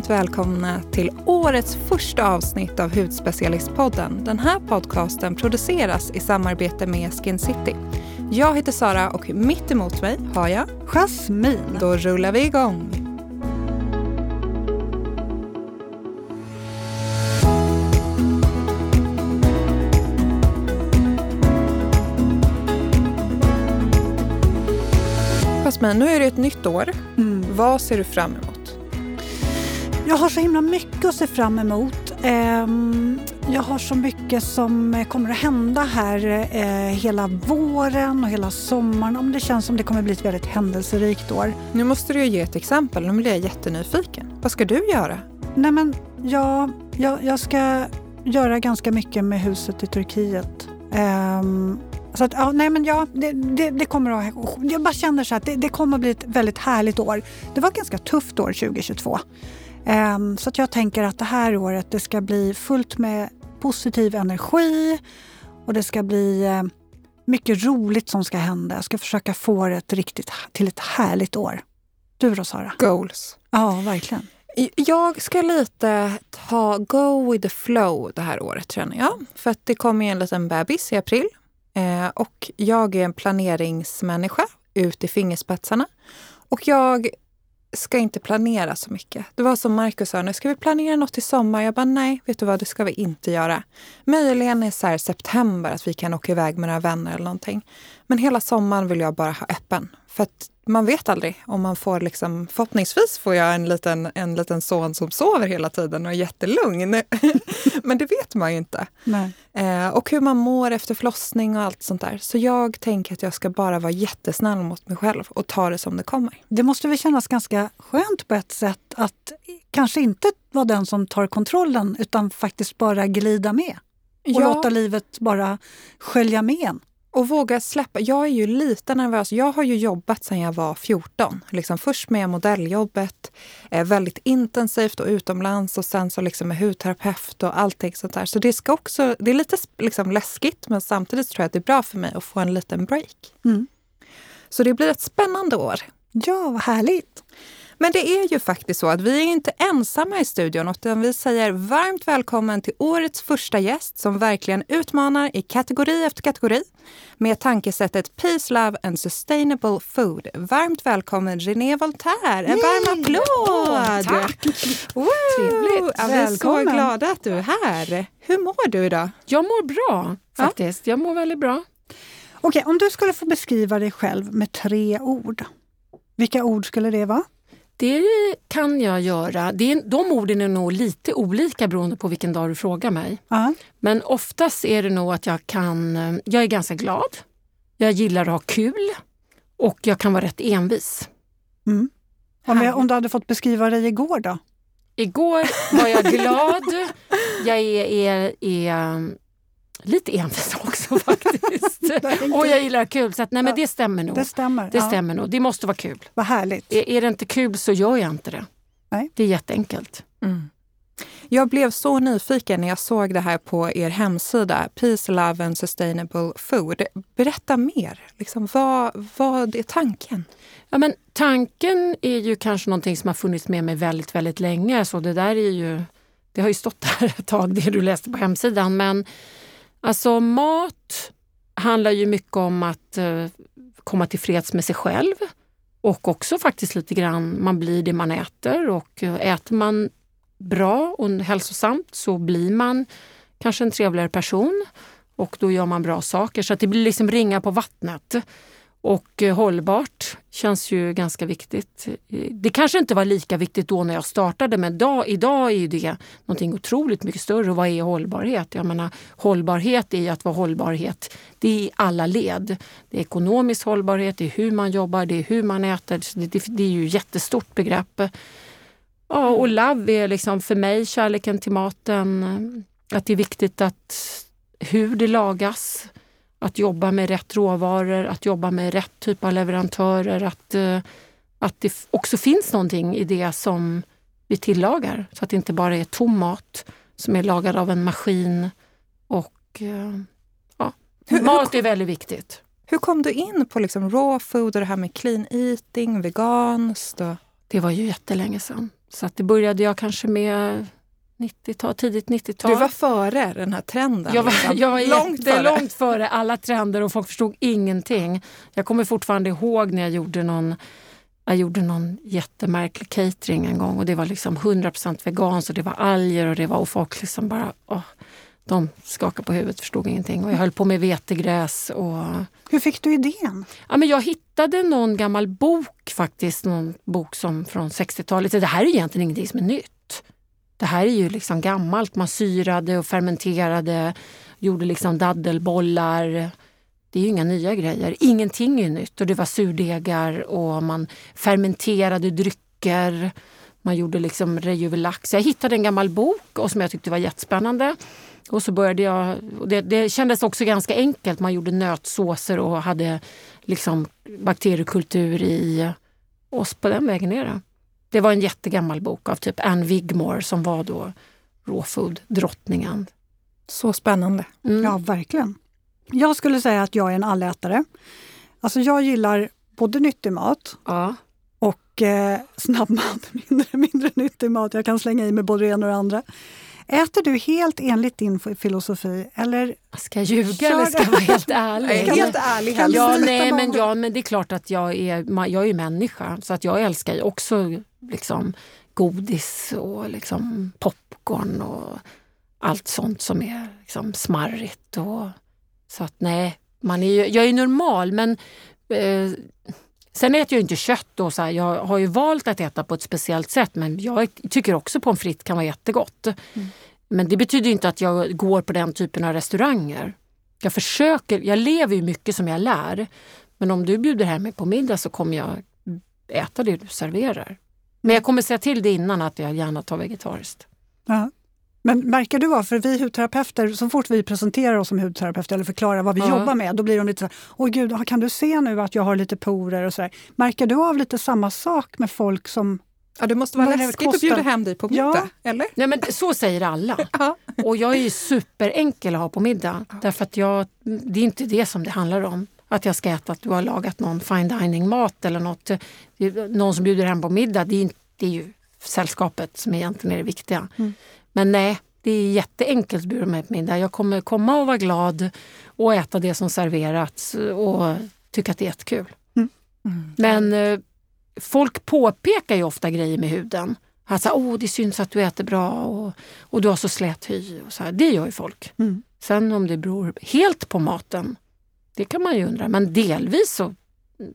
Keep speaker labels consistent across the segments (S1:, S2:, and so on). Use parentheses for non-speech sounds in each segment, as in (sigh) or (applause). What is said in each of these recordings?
S1: varmt välkomna till årets första avsnitt av Hudspecialistpodden. Den här podcasten produceras i samarbete med Skin City. Jag heter Sara och mitt emot mig har jag
S2: Jasmin.
S1: Då rullar vi igång. Jasmin, nu är det ett nytt år. Mm. Vad ser du fram emot?
S2: Jag har så himla mycket att se fram emot. Ehm, jag har så mycket som kommer att hända här eh, hela våren och hela sommaren. Det känns som det kommer att bli ett väldigt händelserikt år.
S1: Nu måste du ge ett exempel. Nu blir jag jättenyfiken. Vad ska du göra?
S2: Nej men, ja, jag, jag ska göra ganska mycket med huset i Turkiet. Um, så att, ja, nej men ja, det, det, det, kommer att... Jag bara känner så att det, det, kommer att bli ett väldigt härligt år. Det var ett ganska tufft år 2022. Ehm, så att jag tänker att det här året det ska bli fullt med positiv energi och det ska bli uh, mycket roligt som ska hända. Jag ska försöka få det ett riktigt, till ett härligt år. Du då Sara?
S1: Goals.
S2: Ja, verkligen.
S1: Jag ska lite ta go with the flow det här året känner jag. För att det kommer en liten bebis i april Eh, och jag är en planeringsmänniska ut i fingerspetsarna. Och jag ska inte planera så mycket. Det var som Markus sa, nu ska vi planera något i sommar? Jag bara, nej, vet du vad, det ska vi inte göra. Möjligen i så september att vi kan åka iväg med några vänner eller någonting. Men hela sommaren vill jag bara ha öppen. För att man vet aldrig om man får liksom, förhoppningsvis får jag en liten, en liten son som sover hela tiden och är jättelugn. (laughs) Men det vet man ju inte. Eh, och hur man mår efter förlossning och allt sånt där. Så jag tänker att jag ska bara vara jättesnäll mot mig själv och ta det som det kommer.
S2: Det måste väl kännas ganska skönt på ett sätt att kanske inte vara den som tar kontrollen utan faktiskt bara glida med. Och ja. låta livet bara skölja med en.
S1: Och våga släppa. Jag är ju lite nervös. Jag har ju jobbat sedan jag var 14. Liksom först med modelljobbet, eh, väldigt intensivt och utomlands och sen så liksom med hudterapeut och allting sånt där. Så det, ska också, det är lite liksom läskigt men samtidigt tror jag att det är bra för mig att få en liten break. Mm. Så det blir ett spännande år.
S2: Ja, vad härligt!
S1: Men det är ju faktiskt så att vi är inte ensamma i studion utan vi säger varmt välkommen till årets första gäst som verkligen utmanar i kategori efter kategori med tankesättet Peace, Love and Sustainable Food. Varmt välkommen René Voltaire! En varm applåd!
S3: tack! Wow. Trevligt!
S1: Ja, vi är så glada att du är här. Hur mår du idag?
S3: Jag mår bra faktiskt. Ja. Jag mår väldigt bra.
S2: Okej, om du skulle få beskriva dig själv med tre ord, vilka ord skulle det vara?
S3: Det kan jag göra. Det är, de orden är nog lite olika beroende på vilken dag du frågar mig. Uh-huh. Men oftast är det nog att jag kan... Jag är ganska glad. Jag gillar att ha kul och jag kan vara rätt envis.
S2: Mm. Om, jag, om du hade fått beskriva dig igår då?
S3: Igår var jag glad. Jag är, är, är Lite envis också (laughs) faktiskt. (laughs) och jag gillar kul, så att, nej, men det stämmer nog.
S2: Det stämmer.
S3: Det, ja. stämmer nog. det måste vara kul.
S2: Vad härligt.
S3: Är, är det inte kul så gör jag inte det. Nej. Det är jätteenkelt. Mm.
S1: Jag blev så nyfiken när jag såg det här på er hemsida, Peace, Love and Sustainable Food. Berätta mer. Liksom, vad, vad är tanken?
S3: Ja, men tanken är ju kanske någonting som har funnits med mig väldigt, väldigt länge. Så det där är ju, det har ju stått där ett tag, det du läste på hemsidan. Men Alltså mat handlar ju mycket om att eh, komma till freds med sig själv och också faktiskt lite grann, man blir det man äter och eh, äter man bra och hälsosamt så blir man kanske en trevligare person och då gör man bra saker. Så att det blir liksom ringa på vattnet. Och eh, hållbart känns ju ganska viktigt. Det kanske inte var lika viktigt då när jag startade men idag, idag är det någonting otroligt mycket större. Och vad är hållbarhet? Jag menar, hållbarhet är att vara hållbarhet. Det är i alla led. Det är ekonomisk hållbarhet, det är hur man jobbar, det är hur man äter. Det, det, det är ju ett jättestort begrepp. Ja, och love är liksom för mig kärleken till maten. Att det är viktigt att hur det lagas att jobba med rätt råvaror, att jobba med rätt typ av leverantörer. Att, eh, att det också finns någonting i det som vi tillagar. Så att det inte bara är tom mat som är lagad av en maskin. Och eh, ja, hur, Mat är väldigt viktigt.
S1: Hur kom du in på liksom raw food och det här med clean eating, veganskt? Och...
S3: Det var ju jättelänge sedan. Så att det började jag kanske med 90-tal, tidigt 90-tal.
S1: Du var före den här trenden.
S3: Jag var,
S1: liksom.
S3: jag var
S1: långt före.
S3: jättelångt före alla trender och folk förstod ingenting. Jag kommer fortfarande ihåg när jag gjorde någon jag gjorde någon jättemärklig catering en gång och det var liksom 100% veganskt och det var alger och det var och folk liksom bara åh, de skakade på huvudet, förstod ingenting. Och jag höll på med vetegräs. Och,
S2: Hur fick du idén?
S3: ja, men jag hittade någon gammal bok faktiskt, någon bok som från 60-talet. Det här är egentligen ingenting som är nytt. Det här är ju liksom gammalt. Man syrade och fermenterade, gjorde liksom daddelbollar. Det är ju inga nya grejer. Ingenting är nytt. Och det var surdegar och man fermenterade drycker. Man gjorde liksom rejuvelax. Jag hittade en gammal bok och som jag tyckte var jättespännande. Och så började jag, och det, det kändes också ganska enkelt. Man gjorde nötsåser och hade liksom bakteriekultur i. oss. på den vägen är det. Det var en jättegammal bok av typ Anne Wigmore som var då råfood-drottningen.
S1: Så spännande.
S3: Mm.
S2: Ja, verkligen. Jag skulle säga att jag är en allätare. Alltså jag gillar både nyttig mat
S3: Ja.
S2: och eh, snabbmat, (laughs) mindre, mindre nyttig mat. Jag kan slänga i mig både det ena och det andra. Äter du helt enligt din filosofi eller
S3: Ska jag ljuga eller ska jag vara helt (laughs) ärlig?
S1: är helt ärlig
S2: du
S3: Ja, nej, men, ja, men det är klart att jag är, jag är människa så att jag älskar ju också liksom, godis och liksom, popcorn och allt sånt som är liksom, smarrigt. Och, så att nej, man är ju, jag är normal men eh, Sen äter jag inte kött och så här, jag har ju valt att äta på ett speciellt sätt men jag tycker också pommes frites kan vara jättegott. Men det betyder inte att jag går på den typen av restauranger. Jag försöker, jag lever ju mycket som jag lär. Men om du bjuder hem mig på middag så kommer jag äta det du serverar. Men jag kommer säga till dig innan att jag gärna tar vegetariskt.
S2: Ja. Men märker du vad, för vi hudterapeuter, så fort vi presenterar oss som hudterapeuter eller förklarar vad vi
S3: Ja.
S2: jobbar med, då blir de lite så här, åh gud, kan du se nu att jag har lite porer och sådär. Märker du av lite samma sak med folk som,
S1: Ja, det måste vara
S2: det
S1: läskigt
S2: kostar.
S1: att bjuda hem dig på middag, eller?
S3: Nej, men så säger alla. (laughs)
S1: Ja.
S3: Och jag är ju superenkel att ha på middag. Därför att jag, det är inte det som det handlar om. Att jag ska äta att du har lagat någon fine dining mat eller något. Är Någon som bjuder hem på middag, det är, inte, det är ju sällskapet som egentligen är det viktiga. Men nej, det är jätteenkelt att bjuda mig på middag. Jag kommer komma och vara glad och äta det som serverats och tycka att det är jättekul. Men eh, folk påpekar ju ofta grejer med huden. Alltså, Åh, det syns att du äter bra och, och du har så slät hy. Och så här. Det gör ju folk.
S2: Mm.
S3: Sen om det beror helt på maten, det kan man ju undra. Men delvis så,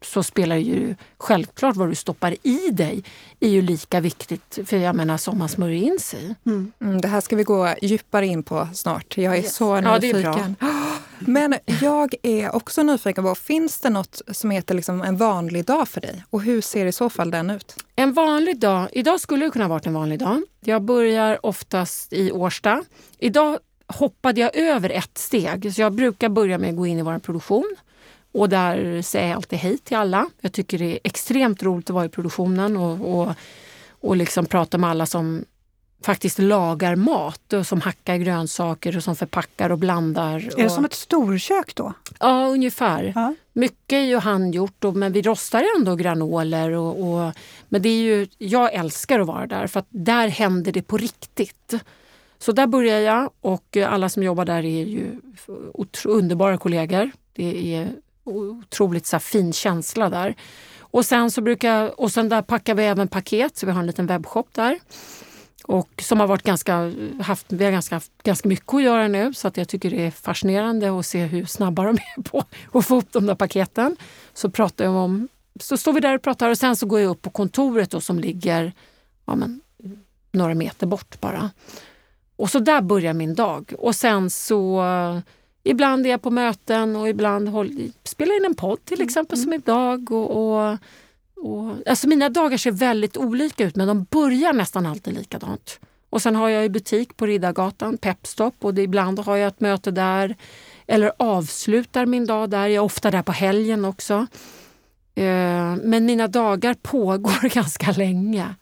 S3: så spelar ju självklart vad du stoppar i dig är ju lika viktigt. För jag menar som man smörjer in sig.
S2: mm,
S1: Mm, det här ska vi gå djupare in på snart. Jag är
S3: Yes.
S1: så
S3: Ja, det är bra.
S1: nyfiken. (gasps) Men jag är också nyfiken på, finns det något som heter liksom en vanlig dag för dig? Och hur ser i så fall den ut?
S3: En vanlig dag, idag skulle det kunna varit en vanlig dag. Jag börjar oftast i Årsta. Idag hoppade jag över ett steg. Så jag brukar börja med att gå in i vår produktion. Och där säger jag alltid hej till alla. Jag tycker det är extremt roligt att vara i produktionen och, och, och liksom prata med alla som faktiskt lagar mat och som hackar grönsaker och som förpackar och blandar.
S2: är det
S3: och,
S2: som ett storkök då?
S3: Ja, ungefär.
S2: Ja.
S3: Mycket är ju handgjort, och, men vi rostar ändå granoler. Och, och, men det är ju, jag älskar att vara där, för att där händer det på riktigt. Så där börjar jag och alla som jobbar där är ju underbara kollegor. Det är otroligt så här, fin känsla där. Och sen, så brukar, och sen där packar vi även paket, så vi har en liten webbshop där. Och som har varit ganska, haft, vi har ganska, ganska mycket att göra nu så att jag tycker det är fascinerande att se hur snabba de är på att få upp de där paketen. Så pratar jag om, så står vi där och pratar och sen så går jag upp på kontoret då, som ligger ja, men, några meter bort bara. Och så där börjar min dag. Och sen så ibland är jag på möten och ibland håll, spelar in en podd till exempel som idag. Och, och, och, alltså mina dagar ser väldigt olika ut men de börjar nästan alltid likadant. Och sen har jag ju butik på Riddargatan, Pepstop och det, ibland har jag ett möte där. Eller avslutar min dag där. Jag är ofta där på helgen också. Eh, Men mina dagar (laughs) pågår ganska länge.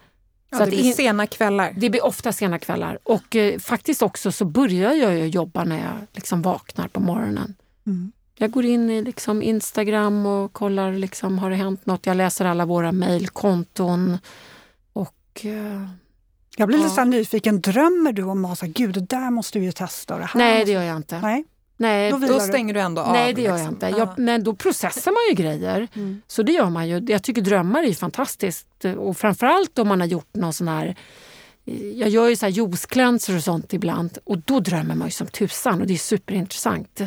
S1: Ja,
S3: Så
S1: det
S3: att
S1: blir
S3: in-
S1: sena kvällar.
S3: det blir ofta sena kvällar. Och eh, faktiskt också så börjar jag jobba när jag liksom vaknar på morgonen.
S2: Mm.
S3: Jag går in i liksom Instagram och kollar, liksom, har det hänt något? Jag läser alla våra mejlkonton. Och eh,
S2: Jag blir lite
S3: Ja.
S2: så här nyfiken. Drömmer du om här, Gud, det där måste vi ju testa. Och det här
S3: Nej, det gör jag inte.
S2: Nej.
S3: Nej,
S2: Då
S3: då,
S1: stänger du ändå av.
S3: nej det gör jag
S1: liksom.
S3: inte.
S1: Ja.
S3: Jag, men då processar man ju grejer.
S2: Mm.
S3: Så det gör man ju. Jag tycker drömmar är fantastiskt. Och framförallt om man har gjort någon sån här... Jag gör ju så här juice-cleanser och sånt ibland och då drömmer man ju som tusan och det är superintressant.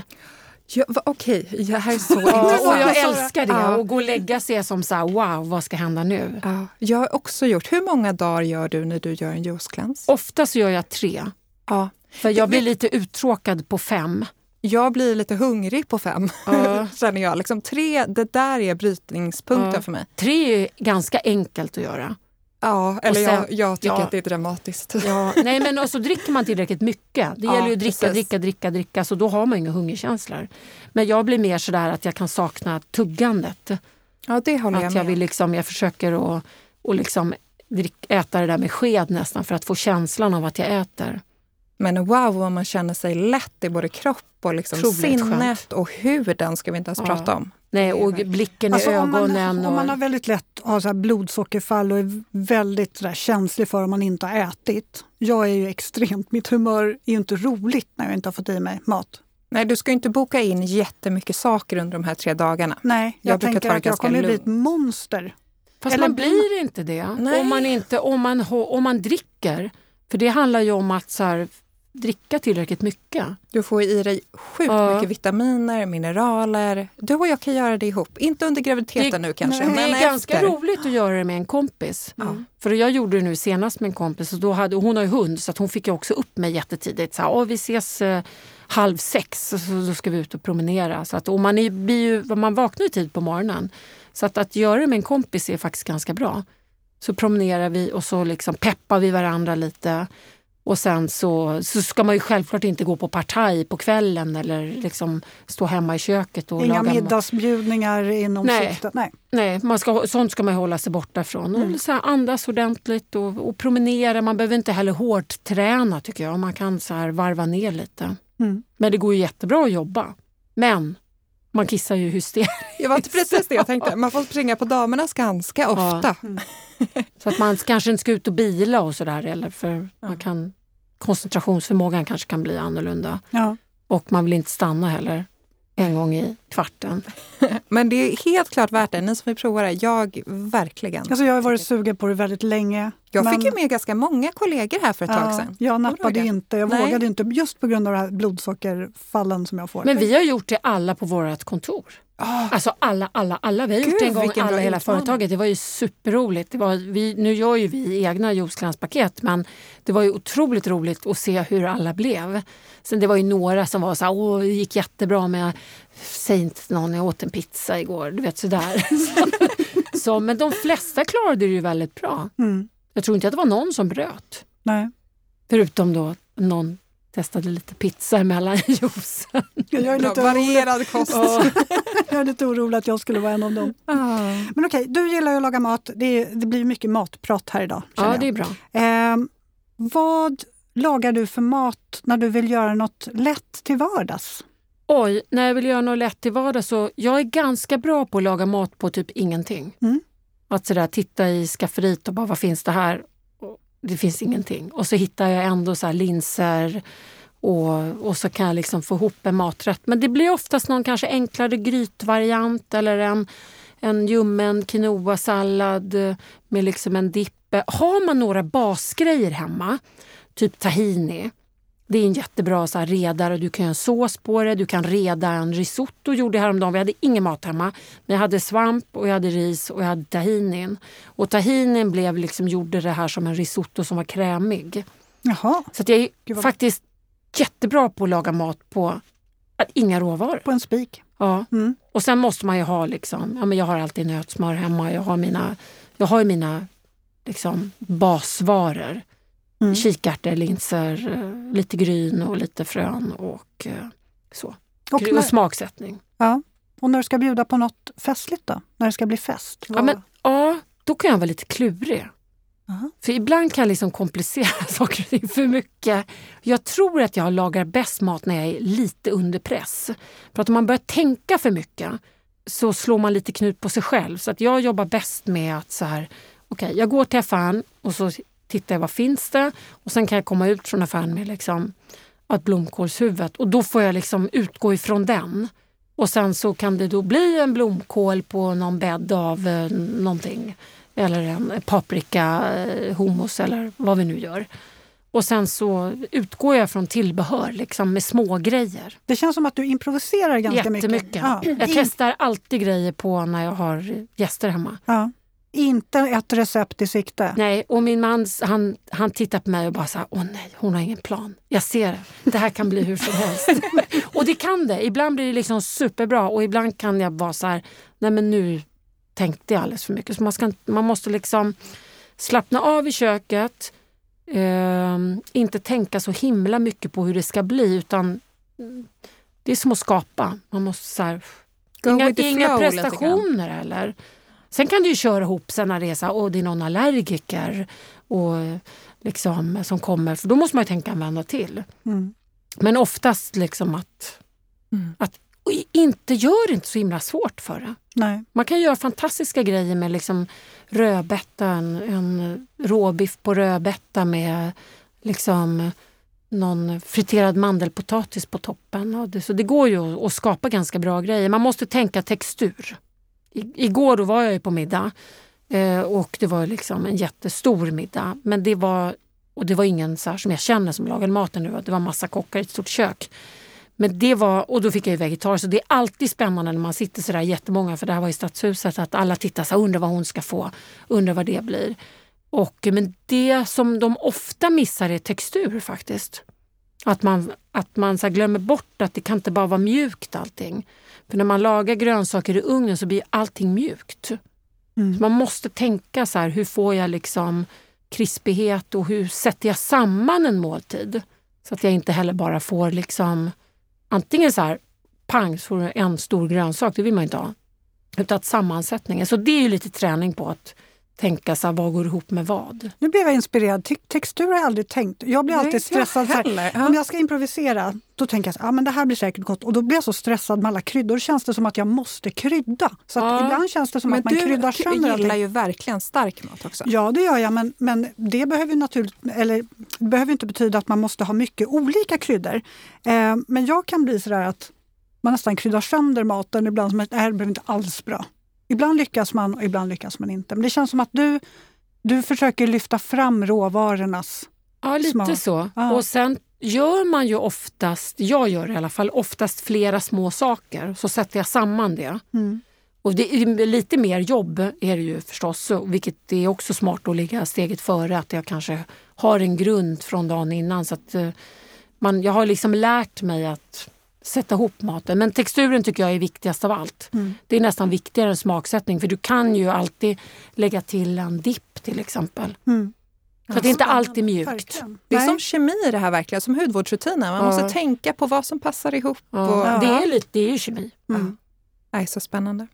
S1: Ja, Okej, det här är så (laughs) intressant.
S3: och jag älskar det.
S1: Ja.
S3: Och gå och lägga sig som så här, wow, vad ska hända nu?
S1: Ja, jag har också gjort. Hur många dagar gör du när du gör en juice cleanse?
S3: Ofta så gör jag tre.
S1: Ja.
S3: För jag blir lite uttråkad på fem.
S1: Jag blir lite hungrig på fem,
S3: Ja. (laughs)
S1: känner jag. Liksom tre, det där är brytningspunkten
S3: Ja.
S1: för mig.
S3: Tre är ganska enkelt att göra.
S1: Ja, eller
S3: sen-
S1: jag, jag tycker
S3: ja.
S1: att det är dramatiskt.
S3: Ja, nej men och så dricker man tillräckligt mycket. Det (laughs)
S1: Ja,
S3: gäller ju att dricka,
S1: precis.
S3: dricka, dricka, dricka så då har man inga hungerkänslor. Men jag blir mer sådär att jag kan sakna tuggandet.
S1: Ja, det håller jag
S3: Att
S1: med
S3: jag, vill liksom, jag försöker att och liksom drick, äta det där med sked nästan för att få känslan av att jag äter.
S1: Men wow, vad man känner sig lätt i både kropp och liksom sinnet
S3: skönt.
S1: och huden ska vi inte ens
S3: Ja.
S1: prata om.
S3: Nej, och blicken i
S2: Alltså, om, man,
S3: ögonen.
S2: om man
S3: och,
S2: har väldigt lätt att ha så här blodsockerfall och är väldigt där känslig för om man inte har ätit. Jag är ju extremt, mitt humör är ju inte roligt när jag inte har fått i mig mat.
S1: Nej, du ska ju inte boka in jättemycket saker under de här tre dagarna.
S2: Nej, jag,
S1: Jag
S2: tänker att jag kommer bli ett monster.
S3: fast
S2: eller
S3: man
S2: blir
S3: inte det
S1: Nej.
S3: om man, inte, om, man, ho- om man dricker. För det handlar ju om att så här, dricka tillräckligt mycket.
S1: Du får i dig sjukt
S3: Ja.
S1: mycket vitaminer, mineraler. Du och jag kan göra det ihop. Inte under graviditeten nu kanske,
S2: nej.
S3: Det
S1: men
S3: är ganska
S1: efter.
S3: roligt att göra det med en kompis.
S1: Ja.
S3: För jag gjorde det nu senast med en kompis och då hade, och hon har ju hund så att hon fick ju också upp mig jättetidigt. Så här, vi ses eh, halv sex och så, då ska vi ut och promenera. Så att, och man, är, blir ju, man vaknar ju tid på morgonen. Så att, att göra det med en kompis är faktiskt ganska bra. Så promenerar vi och så liksom peppar vi varandra lite. Och sen så, så ska man ju självklart inte gå på partaj på kvällen eller liksom stå hemma i köket och
S2: Inga
S3: laga
S2: middagsbjudningar inom
S3: Nej.
S2: sikte. Nej.
S3: Nej, man ska, sånt ska man ju hålla sig borta från.
S2: Mm.
S3: Och så här, andas ordentligt och, och promenera. Man behöver inte heller hårt träna tycker jag. Man kan så här varva ner lite.
S2: Mm.
S3: Men det går ju jättebra att jobba. Men man kissar ju hysteriskt.
S1: Det var inte precis det jag tänkte. Man får springa på damernas ganska ofta. (laughs)
S3: Så att man kanske inte ska ut och bila och sådär. Eller för man kan, koncentrationsförmågan kanske kan bli annorlunda.
S2: Ja.
S3: Och man vill inte stanna heller en gång i kvarten. (laughs)
S1: Men det är helt klart värt det. Ni som vill prova det, jag verkligen.
S2: Alltså jag har varit sugen på det väldigt länge.
S1: Jag
S2: men-
S1: fick ju med ganska många kollegor här för ett tag sedan.
S2: Jag nappade inte. Jag
S1: Nej.
S2: vågade inte just på grund av det här blodsockerfallen som jag får.
S3: Men vi har gjort det alla på vårt kontor.
S1: Ah,
S3: Alltså alla, alla, alla. Vi har gjort det en gång, alla hela företaget. Det var ju superroligt. Det var, vi, nu gör ju vi egna juiceklanspaket men det var ju otroligt roligt att se hur alla blev. Sen det var ju några som var så här, åh det gick jättebra men jag säg inte till någon, jag åt en pizza igår. Du vet sådär. så, (laughs) så, men de flesta klarade det ju väldigt bra.
S2: Mm.
S3: Jag tror inte att det var någon som bröt.
S2: Nej.
S3: Förutom då någon testade lite pizza mellan juicen.
S2: Jag är, lite
S1: varierad kost. (laughs)
S2: jag är lite orolig att jag skulle vara en av dem.
S1: Ah.
S2: Men okej, du gillar ju att laga mat. Det, är, det blir mycket matprat här idag.
S3: Ja,
S2: jag.
S3: det är bra.
S2: Ehm, vad lagar du för mat när du vill göra något lätt till vardags?
S3: Oj, när jag vill göra något lätt till vardags så jag är ganska bra på att laga mat på typ ingenting.
S2: Mm.
S3: Att sådär titta i skafferiet och bara vad finns det här? Det finns ingenting. Och så hittar jag ändå så här linser och, och så kan jag liksom få ihop en maträtt. Men det blir oftast någon kanske enklare grytvariant eller en, en ljummen quinoa-sallad med liksom en dipp. Har man några basgrejer hemma, typ tahini, det är en jättebra så här, redare. Du kan göra en sås på det. Du kan reda en risotto. gjorde jag häromdagen. Vi hade ingen mat hemma. Men jag hade svamp och jag hade ris och jag hade tahinin. Och tahinin blev liksom, gjorde det här som en risotto som var krämig.
S2: Jaha,
S3: Så jag är
S2: Gud vad-
S3: faktiskt jättebra på att laga mat på att inga råvaror.
S2: på en spik.
S3: Ja.
S2: Mm.
S3: Och sen måste man ju ha, liksom, ja, men jag har alltid nötsmör hemma. Jag har mina, jag har mina liksom, basvaror.
S2: Mm.
S3: Kikärtor, linser, eh, lite gryn och lite frön och eh, så.
S2: Och,
S3: Och, smaksättning.
S2: ja. och när du ska bjuda på något festligt då? När det ska bli fest?
S3: Ja, men, ja, då kan jag vara lite klurig.
S2: Aha.
S3: För ibland kan jag liksom komplicera (laughs) saker och ting för mycket. Jag tror att jag lagar bäst mat när jag är lite under press. För att om man börjar tänka för mycket så slår man lite knut på sig själv. Så att jag jobbar bäst med att så här, okej, jag går till affären och så tittar jag vad finns det och sen kan jag komma ut från affären med liksom ett blomkålshuvud och då får jag liksom utgå ifrån den. Och sen så kan det då bli en blomkål på någon bädd av eh, någonting. Eller en paprika, eh, hummus eller vad vi nu gör. Och sen så utgår jag från tillbehör liksom med små grejer.
S2: Det känns som att du improviserar ganska
S3: Jättemycket.
S2: mycket. Ja.
S3: Jag testar alltid grejer på när jag har gäster hemma.
S2: Ja. Inte ett recept i sikte.
S3: Nej, och min man han, han tittar på mig och bara så här, åh nej, hon har ingen plan. Jag ser det. Det här kan bli hur som helst. (laughs) och det kan det. Ibland blir det liksom superbra och ibland kan jag vara så här, nej men nu tänkte jag alldeles för mycket. Så man, ska, man måste liksom slappna av i köket, eh, inte tänka så himla mycket på hur det ska bli utan mm, det är som att skapa. Man måste så här, inga, inga prestationer eller. Sen kan du ju köra ihop sen så här, åh, det är någon allergiker och, liksom, som kommer, för då måste man ju tänka en vända till.
S2: Mm.
S3: Men oftast liksom att,
S1: Mm.
S3: att och inte gör det inte så himla svårt för det.
S2: Nej.
S3: Man kan göra fantastiska grejer med liksom rödbeta, en, en råbiff på rödbeta med liksom någon friterad mandelpotatis på toppen. Och så det går ju att skapa ganska bra grejer. Man måste tänka textur. Igår då var jag ju på middag eh, och det var liksom en jättestor middag. Men det var, och det var ingen så här som jag känner som lagade maten nu. Det var massa kockar i ett stort kök. Men det var, och då fick jag ju vegetariskt. Så det är alltid spännande när man sitter sådär jättemånga, för det här var i Stadshuset, att alla tittar så här, undrar vad hon ska få, undrar vad det blir. Och, men det som de ofta missar är textur faktiskt. Att man, att man så glömmer bort att det kan inte bara vara mjukt allting. För när man lagar grönsaker i ugnen så blir allting mjukt.
S2: Mm.
S3: Man måste tänka så här, hur får jag liksom krispighet och hur sätter jag samman en måltid? Så att jag inte heller bara får liksom antingen så här pang så får du en stor grönsak, det vill man inte ha. Utan sammansättningen. Så det är ju lite träning på att tänka så här, vad går ihop med vad?
S2: Nu blev jag inspirerad. Te- textur har jag aldrig tänkt. Jag blir
S1: Nej,
S2: alltid
S1: jag
S2: stressad. Så här.
S1: Ja.
S2: Om jag ska improvisera, då tänker jag att ah, men det här blir säkert gott. Och då blir jag så stressad med alla kryddor. känns det som att jag måste krydda. Så
S3: Ja.
S2: ibland känns det som
S1: Men
S2: att man
S1: du
S2: kryddar sönder
S1: gillar
S2: allting.
S1: ju verkligen stark mat också.
S2: Ja, det gör jag, men, men det behöver naturligt, eller, det behöver inte betyda att man måste ha mycket olika kryddor. Eh, men jag kan bli sådär att man nästan kryddar sönder maten ibland som att det här blev inte alls bra. Ibland lyckas man och ibland lyckas man inte. Men det känns som att du, du försöker lyfta fram råvarornas...
S3: Ja, lite
S2: Smart.
S3: så.
S2: Ja.
S3: Och sen gör man ju oftast, jag gör i alla fall, oftast flera små saker. Så sätter jag samman det.
S2: Mm.
S3: Och det är lite mer jobb är det ju förstås, vilket är också smart att ligga steget före. Att jag kanske har en grund från dagen innan. Så att eh, man, jag har liksom lärt mig att sätta ihop maten. Men texturen tycker jag är viktigast av allt.
S2: Mm.
S3: Det är nästan viktigare än smaksättning för du kan ju alltid lägga till en dipp till exempel.
S2: Mm.
S3: Så att det inte alltid är mjukt.
S2: Verkligen.
S1: Det är
S2: Nej.
S1: som kemi det här verkligen, som hudvårdsrutiner. Man
S3: Ja.
S1: måste tänka på vad som passar ihop.
S3: Ja,
S1: Och,
S3: det, är lite, det är ju kemi.
S2: Mm.
S1: Nej, så spännande.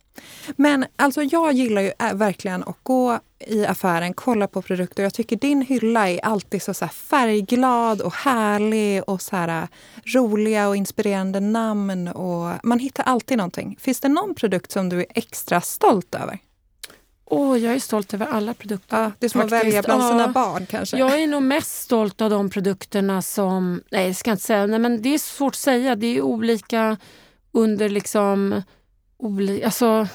S1: Men alltså jag gillar ju äh, verkligen att gå i affären, kolla på produkter. Jag tycker din hylla är alltid så, så här färgglad och härlig och så här, äh, roliga och inspirerande namn. Och man hittar alltid någonting. Finns det någon produkt som du är extra stolt över?
S3: Åh, jag är stolt över alla produkter.
S1: Ja, det är som att
S3: Faktiskt,
S1: välja bland
S3: ja.
S1: sina barn kanske.
S3: Jag är nog mest stolt av de produkterna som... Nej, det ska jag inte säga. Nej, men det är svårt att säga. Det är olika under liksom... Oli, alltså,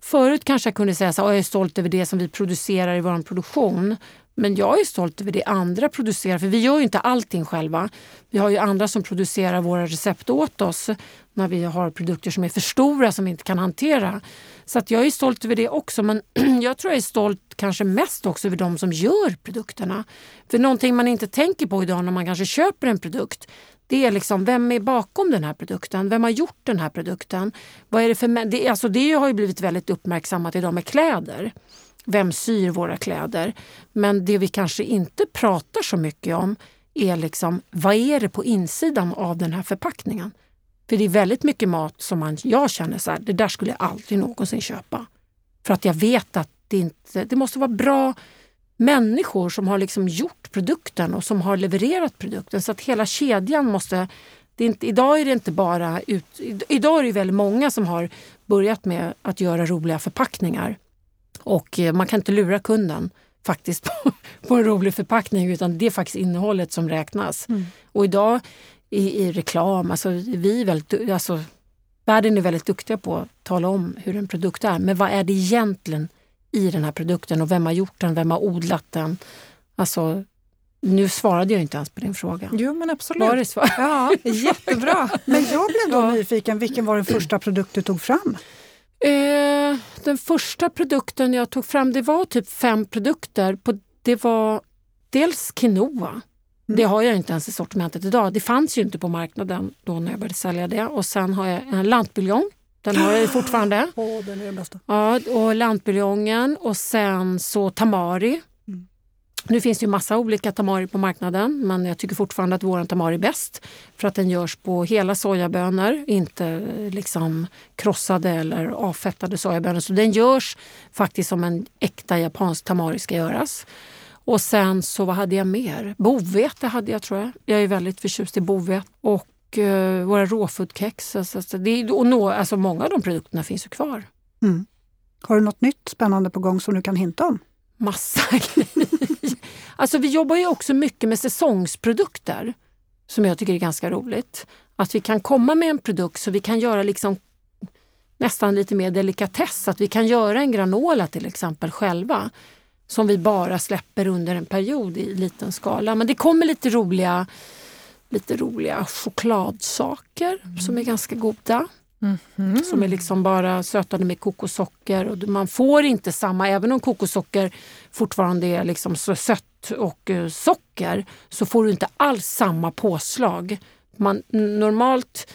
S3: förut kanske jag kunde säga så jag är stolt över det som vi producerar i vår produktion. Men jag är stolt över det andra producerar, för vi gör ju inte allting själva. Vi har ju andra som producerar våra recept åt oss när vi har produkter som är för stora som vi inte kan hantera. Så att jag är stolt över det också, men (clears throat) jag tror jag är stolt kanske mest också över de som gör produkterna. För någonting man inte tänker på idag när man kanske köper en produkt, det är liksom vem är bakom den här produkten? Vem har gjort den här produkten? Vad är det för det, alltså det har ju blivit väldigt uppmärksammat idag med kläder. Vem syr våra kläder? Men det vi kanske inte pratar så mycket om är liksom vad är det på insidan av den här förpackningen? För det är väldigt mycket mat som man, jag känner så här, det där skulle jag aldrig någonsin köpa. För att jag vet att det inte, det måste vara bra människor som har liksom gjort produkten och som har levererat produkten. Så att hela kedjan måste... Det är inte, idag är det inte bara... Ut, idag är det väldigt många som har börjat med att göra roliga förpackningar. Och eh, man kan inte lura kunden. faktiskt (laughs) på, på en rolig förpackning utan det är faktiskt innehållet som räknas.
S2: Mm.
S3: Och idag i, i reklam, alltså vi är väldigt, alltså, världen är väldigt duktiga på att tala om hur en produkt är. Men vad är det egentligen i den här produkten och vem har gjort den, vem har odlat den? Alltså, nu svarade jag inte ens på din fråga.
S1: Jo, men absolut.
S3: Var det svar?
S1: Ja, (laughs) jättebra.
S2: Men jag blev då
S3: Ja.
S2: nyfiken, vilken var den första produkt du tog fram?
S3: Eh, den första produkten jag tog fram, det var typ fem produkter. På, det var dels quinoa. Det har jag inte ens i sortimentet idag. Det fanns ju inte på marknaden då när jag började sälja det. Och sen har jag en lantbuljong. Den har jag fortfarande. (gasps)
S2: Åh, den är den bästa.
S3: Ja, och lantbuljongen och sen så tamari.
S2: Mm.
S3: Nu finns det ju massa olika tamari på marknaden men jag tycker fortfarande att våran tamari är bäst för att den görs på hela sojabönor, inte eh, liksom krossade eller avfettade sojabönor. Så den görs faktiskt som en äkta japansk tamari ska göras. Och sen så vad hade jag mer? Bovete hade jag tror jag. Jag är väldigt förtjust i bovete. Och eh, våra råfoodkex. Alltså, alltså, det, och nå, alltså, många av de produkterna finns ju kvar.
S2: Mm. Har du något nytt spännande på gång som du kan hinta om?
S3: massa grejer. (laughs) Alltså vi jobbar ju också mycket med säsongsprodukter som jag tycker är ganska roligt. Att vi kan komma med en produkt så vi kan göra liksom nästan lite mer delikatess. Att vi kan göra en granola till exempel själva som vi bara släpper under en period i liten skala. Men det kommer lite roliga, lite roliga chokladsaker som är ganska goda.
S1: Mhm.
S3: Som är liksom bara sötade med kokossocker. Och man får inte samma, även om kokossocker fortfarande är liksom så sött och eh, socker, så får du inte alls samma påslag. Man, normalt,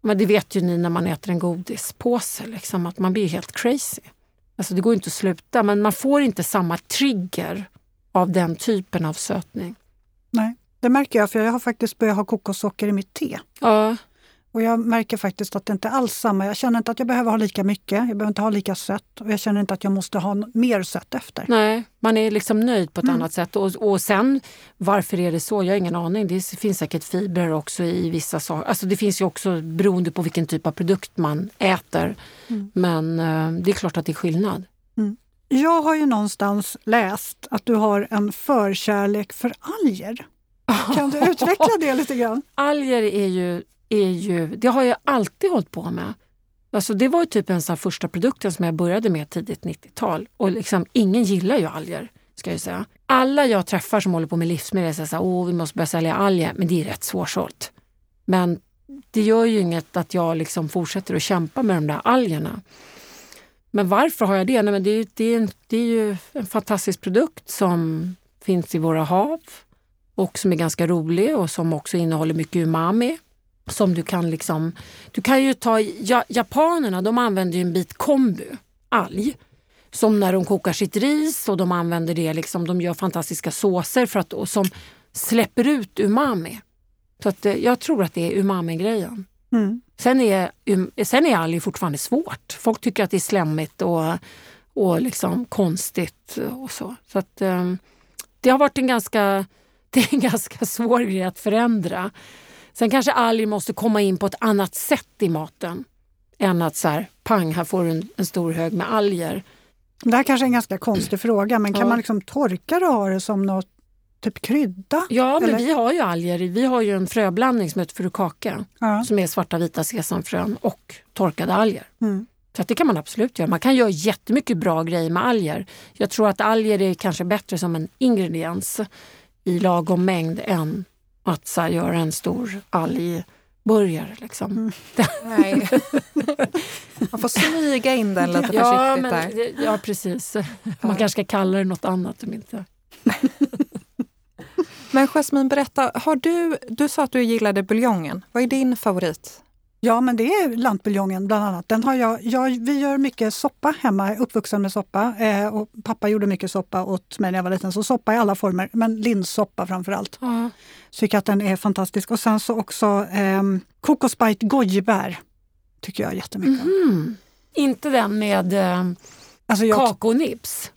S3: men det vet ju ni när man äter en godispåse, liksom, att man blir helt crazy. Alltså det går inte att sluta, men man får inte samma trigger av den typen av sötning.
S2: Nej, det märker jag för jag har faktiskt börjat ha kokossocker i mitt te.
S3: Ja,
S2: Och jag märker faktiskt att det inte alls samma. Jag känner inte att jag behöver ha lika mycket. Jag behöver inte ha lika sött och jag känner inte att jag måste ha mer sött efter.
S3: Nej, man är liksom nöjd på ett
S2: Mm.
S3: annat sätt. Och, och sen, varför är det så? Jag har ingen aning. Det finns säkert fibrer också i vissa saker. Alltså det finns ju också beroende på vilken typ av produkt man äter.
S2: Mm.
S3: Men eh, det är klart att det är skillnad.
S2: Jag har ju någonstans läst att du har en förkärlek för alger. Kan du utveckla det lite grann? (laughs)
S3: Alger är ju, är ju, det har jag alltid hållit på med. Alltså det var ju typ en sån första produkten som jag började med tidigt 90-tal. Och liksom, ingen gillar ju alger, ska jag säga. Alla jag träffar som håller på med livsmedel säger att oh, vi måste börja sälja alger, men det är rätt svårsålt. Men det gör ju inget att jag liksom fortsätter att kämpa med de där algerna. Men varför har jag det? Nej, men det, är, det, är en, det är ju en fantastisk produkt som finns i våra hav och som är ganska rolig och som också innehåller mycket umami. Som du kan liksom... Du kan ju ta... Ja, japanerna de använder ju en bit kombu, alg, som när de kokar sitt ris och de använder det liksom, de gör fantastiska såser för att, och som släpper ut umami. Så att, eh, jag tror att det är umami-grejen.
S2: Mm.
S3: Sen är, um, sen är alg fortfarande svårt. Folk tycker att det är slemmigt och, och liksom konstigt och så. Så att, um, det har varit en ganska, det är en ganska svår grej att förändra. Sen kanske alger måste komma in på ett annat sätt i maten än att så här, pang, här får du en, en stor hög med alger.
S2: Det här kanske är en ganska konstig fråga, men kan
S3: Ja.
S2: man liksom torka det och ha det som något typ krydda?
S3: Ja, men
S2: Eller?
S3: vi har ju alger. Vi har ju en fröblandning som heter furukake
S2: Ja.
S3: som är svarta vita sesamfrön och torkade alger.
S2: Mm.
S3: Så det kan man absolut göra. Man kan göra jättemycket bra grejer med alger. Jag tror att alger är kanske bättre som en ingrediens i lagom mängd än att så här, göra en stor algburgare. Liksom.
S2: Mm. (laughs)
S1: Nej. Man får smyga in den lite
S3: Ja,
S1: försiktigt
S3: men,
S1: där.
S3: det- ja, precis. Man kanske ska kalla det något annat. Om inte.
S1: Men Jasmine, berätta. Har du, du sa att du gillade buljongen. Vad är din favorit?
S2: Ja, men det är lantbuljongen bland annat. Den har jag, jag, vi gör mycket soppa hemma, jag är uppvuxen med soppa. Eh, och pappa gjorde mycket soppa åt mig när jag var liten, så soppa i alla former. Men linssoppa framför allt.
S3: Ja.
S2: Tycker att den är fantastisk. Och sen så också eh, kokosbite gojibär. Tycker jag jättemycket om.
S3: Mhm. Inte den med eh,
S2: Alltså jag,
S3: kakonips.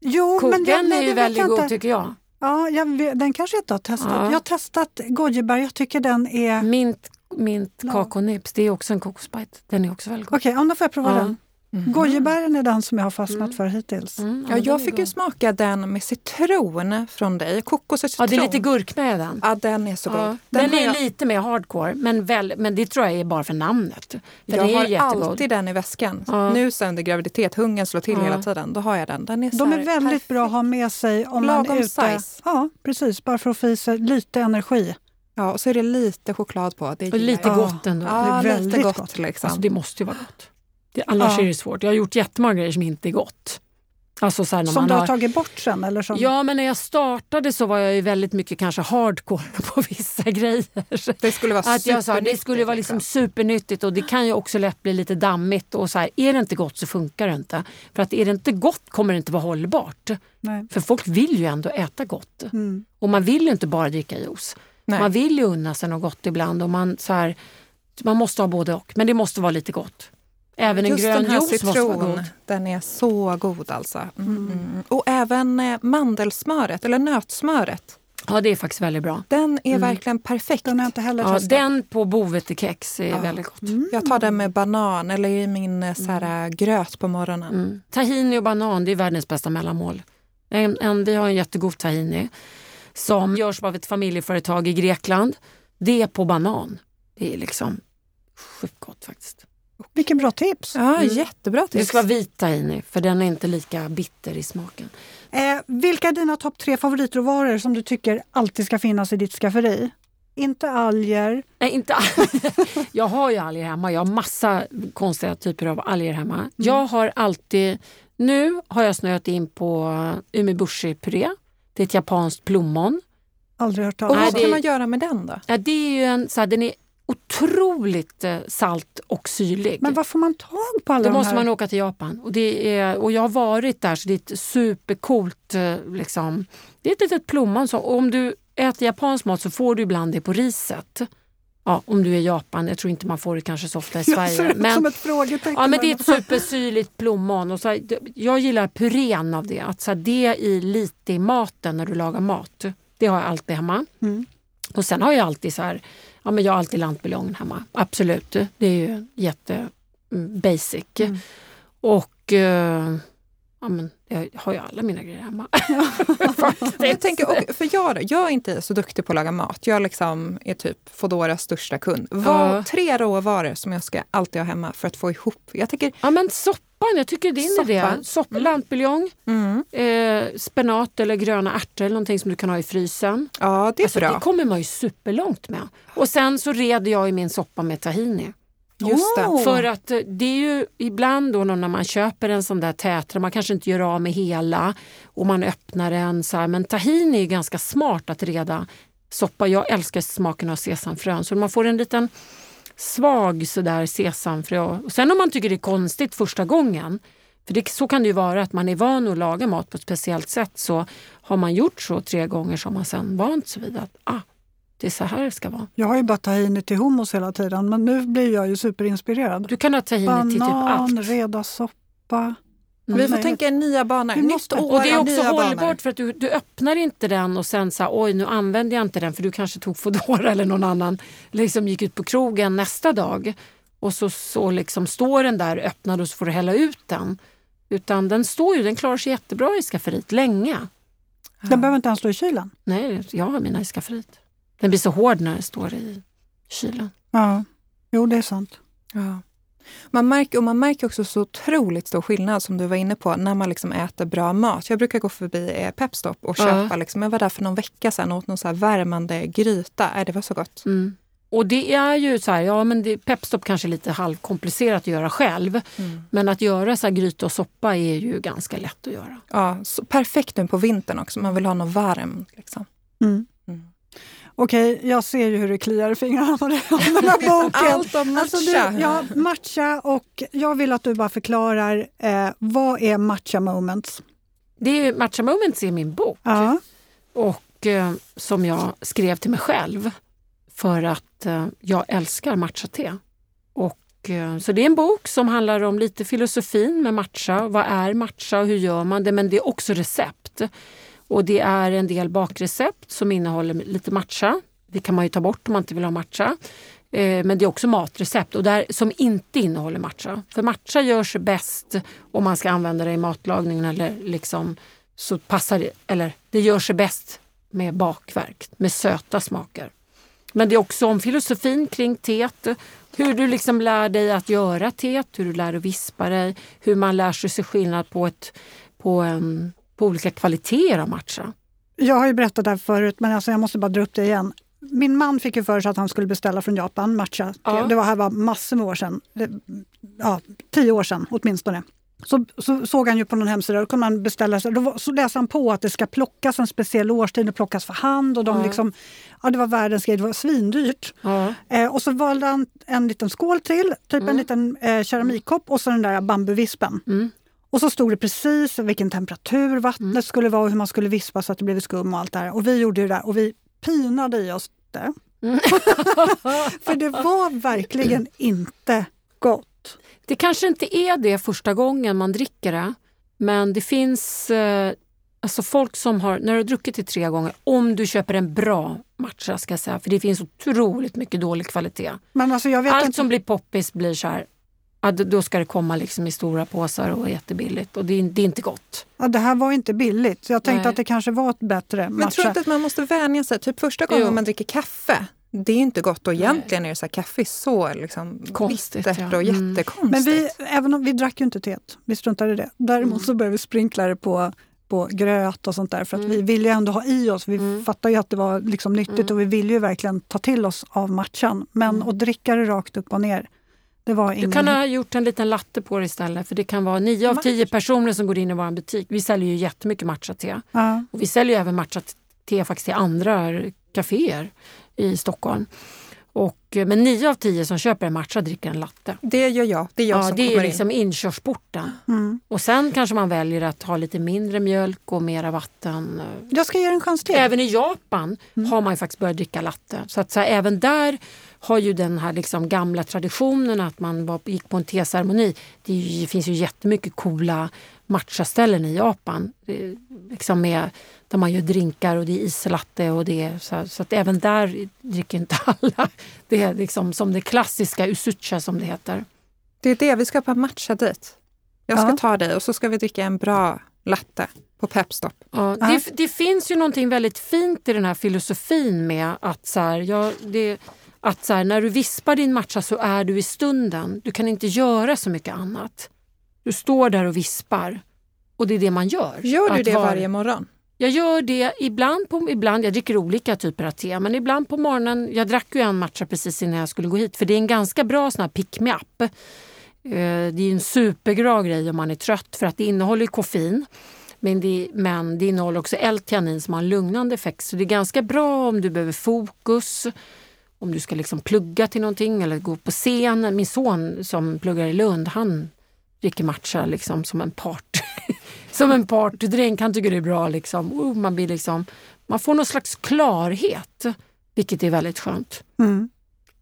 S2: jo,
S3: Ko-
S2: men
S3: den är ju väldigt god
S2: inte.
S3: tycker jag.
S2: Ja, jag, den kanske jag inte har testat.
S3: Ja.
S2: Jag har testat gojibär, jag tycker den är...
S3: Mint, mint
S2: Ja.
S3: kakonips, det är också en kokosbite. Den är också väldigt god.
S2: ja, då får jag prova
S3: Ja.
S2: den. Mm. Gojibären är den som jag har fastnat mm. för hittills.
S1: Mm, ja, jag fick ju smaka den med citron från dig. Kokos och
S3: citron. Ja, det är lite gurka med den.
S1: Ja, den är så god. Ja,
S3: den, den är jag... lite mer hardcore, men, väl, men det tror jag är bara för namnet. För
S1: jag har jättegod. alltid den i väskan. Ja. Nu sen under graviditet, hungern slår till ja. hela tiden. Då har jag den. den är
S2: De är väldigt perfekt. bra att ha med sig om Lagom man är ute. Size. Ja, precis. Bara för att få i sig lite energi.
S1: Ja, och så är det lite choklad på. Det
S3: och lite gott ändå.
S1: Ja, det är väldigt gott. gott liksom.
S3: alltså, det måste ju vara gott. Det, annars ja. är det svårt. Jag har gjort jättemånga grejer som inte är gott.
S2: Alltså så här, som du har, har, tagit bort sen? Eller som...
S3: Ja, men när jag startade så var jag ju väldigt mycket kanske hardcore (laughs) på vissa grejer. (laughs)
S1: Det skulle vara
S3: att jag sa, Det skulle vara liksom supernyttigt och det kan ju också lätt bli lite dammigt. Och så här, är det inte gott så funkar det inte. För att är det inte gott kommer det inte vara hållbart. Nej. För folk vill ju ändå äta gott. Mm. Och man vill ju inte bara dricka juice. Nej. Man vill ju unna sig något gott ibland. Och man, så här, man måste ha både och, men det måste vara lite gott. Även en Just grön den här juice citron, måste vara god.
S1: Den är så god alltså. Mm. Mm. Och även eh, mandelsmöret, eller nötsmöret.
S3: Ja, det är faktiskt väldigt bra.
S1: Den är mm. verkligen perfekt.
S2: Den har inte heller
S3: ja, Den på bovetekex är ja. väldigt gott.
S1: Mm. Jag tar den med banan eller i min eh, så här, mm. gröt på morgonen. Mm.
S3: Tahini och banan det är världens bästa mellanmål. En, en, vi har en jättegod tahini som görs av ett familjeföretag i Grekland. Det är på banan. Det är liksom sjukt gott faktiskt.
S2: Vilken bra tips!
S1: Ja, mm. Jättebra tips.
S3: Det ska vara vit tahini för den är inte lika bitter i smaken.
S2: Eh, vilka är dina topp tre favoritråvaror som du tycker alltid ska finnas i ditt skafferi? Inte alger?
S3: Nej, inte alger. Jag har ju alger hemma. Jag har massa konstiga typer av alger hemma. Mm. Jag har alltid... Nu har jag snöat in på umibushi-puré. Det är ett japanskt plommon.
S2: Aldrig hört talas
S1: om. vad kan man göra med den då?
S3: Ja, det är ju en, så här, den är otroligt eh, salt och syrlig.
S2: Men var får man tag på alla
S3: Då
S2: de
S3: måste
S2: här?
S3: man åka till Japan. Och, det är, och jag har varit där så det är ett supercoolt... Eh, liksom, det är ett litet plommon. Så, om du äter japansk mat så får du ibland det på riset. Ja, om du är i Japan. Jag tror inte man får det kanske så ofta i (laughs) Sverige.
S2: Jag men, som ett frågetecken.
S3: Ja, men det är ett supersyrligt plommon. Och så, jag gillar purén av det. Att så det i lite i maten när du lagar mat. Det har jag alltid hemma. Mm. Och sen har jag alltid så här Ja, men jag har alltid lantbuljongen hemma. Absolut, det är ju jätte mm, basic. Mm. Och eh, ja, men jag har ju alla mina grejer hemma. (laughs)
S1: jag tänker, för jag, jag är inte så duktig på att laga mat. Jag liksom är typ Foodoras största kund. Vad, uh. Tre råvaror som jag ska alltid ha hemma för att få ihop. Jag tänker,
S3: ja, men soppan, jag tycker din soppa. idé. Sopp, mm. Lantbuljong, mm. eh, spenat eller gröna ärtor eller någonting som du kan ha i frysen.
S1: Ja, det är alltså, bra.
S3: Det kommer man ju superlångt med. Och sen så reder jag i min soppa med tahini.
S1: Just det.
S3: För att eh, det är ju ibland då när man köper en sån där tätra, man kanske inte gör av med hela och man öppnar den så här. Men tahini är ganska smart att reda soppa. Jag älskar smaken av sesamfrön så man får en liten svag sådär sesamfrö. Och sen om man tycker det är konstigt första gången, för det, så kan det ju vara att man är van att laga mat på ett speciellt sätt så har man gjort så tre gånger så har man sen vant sig vid att ah, det är så här det ska vara.
S2: Jag har ju bara tahini till hummus hela tiden men nu blir jag ju superinspirerad.
S3: Du kan ha tahini Banan, till typ allt.
S2: Banan, reda soppa.
S1: Mm. Vi får tänka nya banor. Nytt år,
S3: och det är också hållbart banor. för att du, du öppnar inte den och sen så oj nu använder jag inte den för du kanske tog Foodora eller någon annan liksom gick ut på krogen nästa dag och så, så liksom står den där öppnad och så får du hälla ut den. Utan den står ju, den klarar sig jättebra i skafferiet länge.
S2: Den ja. behöver inte ens stå i kylen?
S3: Nej, jag har mina i skafferiet. Den blir så hård när den står i kylen.
S2: Ja, jo det är sant.
S1: Ja. Man märker, och man märker också så otroligt stor skillnad som du var inne på när man liksom äter bra mat. Jag brukar gå förbi eh, Pepstop och köpa, ja. liksom, jag var där för någon vecka sedan och åt någon så värmande gryta. Äh, det var så gott.
S3: Mm. Och det är ju så här, ja men det, Pepstop kanske är lite halvkomplicerat att göra själv. Mm. Men att göra så här gryta och soppa är ju ganska lätt att göra.
S1: Ja, perfekt nu på vintern också. Man vill ha något varmt. Liksom.
S2: Mm. Okej, jag ser ju hur det kliar i fingrarna på den här boken. (laughs)
S1: Allt om matcha. Alltså
S2: du, ja, matcha och jag vill att du bara förklarar eh, vad är matcha moments?
S3: Det är, matcha moments är min bok
S2: ja.
S3: och eh, som jag skrev till mig själv för att eh, jag älskar matcha-te. Och, eh, så det är en bok som handlar om lite filosofin med matcha. Vad är matcha och hur gör man det? Men det är också recept. Och det är en del bakrecept som innehåller lite matcha. Det kan man ju ta bort om man inte vill ha matcha. Eh, men det är också matrecept och där, som inte innehåller matcha. För matcha görs bäst om man ska använda det i matlagningen eller liksom så passar det, eller det gör sig bäst med bakverk, med söta smaker. Men det är också om filosofin kring teet. Hur du liksom lär dig att göra teet, hur du lär dig att vispa dig, hur man lär sig se skillnad på, ett, på, en, på olika kvaliteter av matcha.
S2: Jag har ju berättat det här förut, men alltså jag måste bara dra upp det igen. Min man fick ju för sig att han skulle beställa från Japan matcha.
S3: Ja.
S2: Det var här var massor med år sedan. Ja, tio år sedan åtminstone. Så, så såg han ju på någon hemsida, då kunde man beställa sig. Då så läste han på att det ska plockas en speciell årstid, det plockas för hand. Och de
S3: Ja.
S2: liksom, ja, det var världens grej, det var svindyrt.
S3: Ja.
S2: Eh, och så valde han en liten skål till, typ en liten eh, keramikkopp och så den där bambuvispen.
S3: Mm.
S2: Och så stod det precis vilken temperatur vattnet skulle vara och hur man skulle vispa så att det blev skum och allt det här. Och vi gjorde ju det där och vi pinade i oss det. (laughs) För det var verkligen inte gott.
S3: Det kanske inte är det första gången man dricker det. Men det finns eh, alltså folk som har, när du har druckit det tre gånger, om du köper en bra matcha ska jag säga, för det finns otroligt mycket dålig kvalitet.
S2: Men alltså jag vet
S3: Allt
S2: inte.
S3: som blir poppis blir så här, ja, då- ska det komma liksom i stora påsar och jättebilligt och det är, det är inte gott.
S2: Ja, det här var inte billigt. Så jag tänkte
S3: Nej.
S2: att det kanske var ett bättre
S1: Men
S2: matcha.
S1: tror du inte att man måste vänja sig? Typ första gången
S3: Jo.
S1: man dricker kaffe, det är ju inte gott och egentligen är det så här, kaffe är så liksom
S3: Konstigt,
S1: bittert
S3: ja.
S1: och
S3: Mm.
S1: jättekonstigt.
S2: Men vi, även om, vi drack ju inte teet, vi struntade i det. Däremot
S3: Mm.
S2: så började vi sprinkla det på, på gröt och sånt där. För att
S3: Mm.
S2: vi ville ju ändå ha i oss, vi
S3: Mm.
S2: fattade ju att det var liksom nyttigt
S3: Mm.
S2: och vi ville ju verkligen ta till oss av matchan. Men
S3: Mm.
S2: att dricka det rakt upp och ner, var
S3: Du
S2: ingen...
S3: kan ha gjort en liten latte på det istället för det kan vara nio av tio personer som går in i vår butik. Vi säljer ju jättemycket matcha-te.
S2: ja.
S3: Och vi säljer ju även matcha-te faktiskt till andra kaféer i Stockholm. Och, eh, men nio av tio som köper en matcha dricker en latte.
S1: Det gör jag. Det är jag
S3: Ja,
S1: som
S3: det
S1: kommer
S3: är liksom
S1: in.
S3: inkörsporten.
S2: Mm.
S3: Och sen kanske man väljer att ha lite mindre mjölk och mera vatten.
S2: Jag ska ge en chans till.
S3: Även i Japan
S2: Mm.
S3: har man faktiskt börjat dricka latte. Så att så här, även där har ju den här liksom gamla traditionen att man var, gick på en teceremoni. Det, ju, finns ju jättemycket coola matchaställen i Japan. Är Liksom med, där man gör drinkar och det är islatte och det är så, så att även där dricker inte (laughs) alla. Det är liksom som det klassiska usucha som det heter.
S1: Det är det, vi ska på matcha dit. Jag ska
S2: Ja.
S1: ta dig och så ska vi dricka en bra latte på Pepstop.
S3: Ja,
S2: Ja.
S3: det, det finns ju någonting väldigt fint i den här filosofin med att, så här, ja, det, att så här, när du vispar din matcha så är du i stunden. Du kan inte göra så mycket annat. Du står där och vispar och det är det man gör.
S1: Gör du det
S3: vara-
S1: varje morgon?
S3: Jag gör det ibland, på, ibland. Jag dricker olika typer av te, men ibland på morgonen. Jag drack ju en matcha precis innan jag skulle gå hit för det är en ganska bra sån här pick me up. Eh, Det är en superbra grej om man är trött för att det innehåller koffein. Men det, men det innehåller också L-teanin som har en lugnande effekt. Så det är ganska bra om du behöver fokus, om du ska liksom plugga till någonting eller gå på scen. Min son som pluggar i Lund, han dricker matcha liksom som en part. (laughs) som en partydrink. Han tycker det är bra. Liksom. Oh, man, blir liksom, man får någon slags klarhet, vilket är väldigt skönt.
S2: Mm.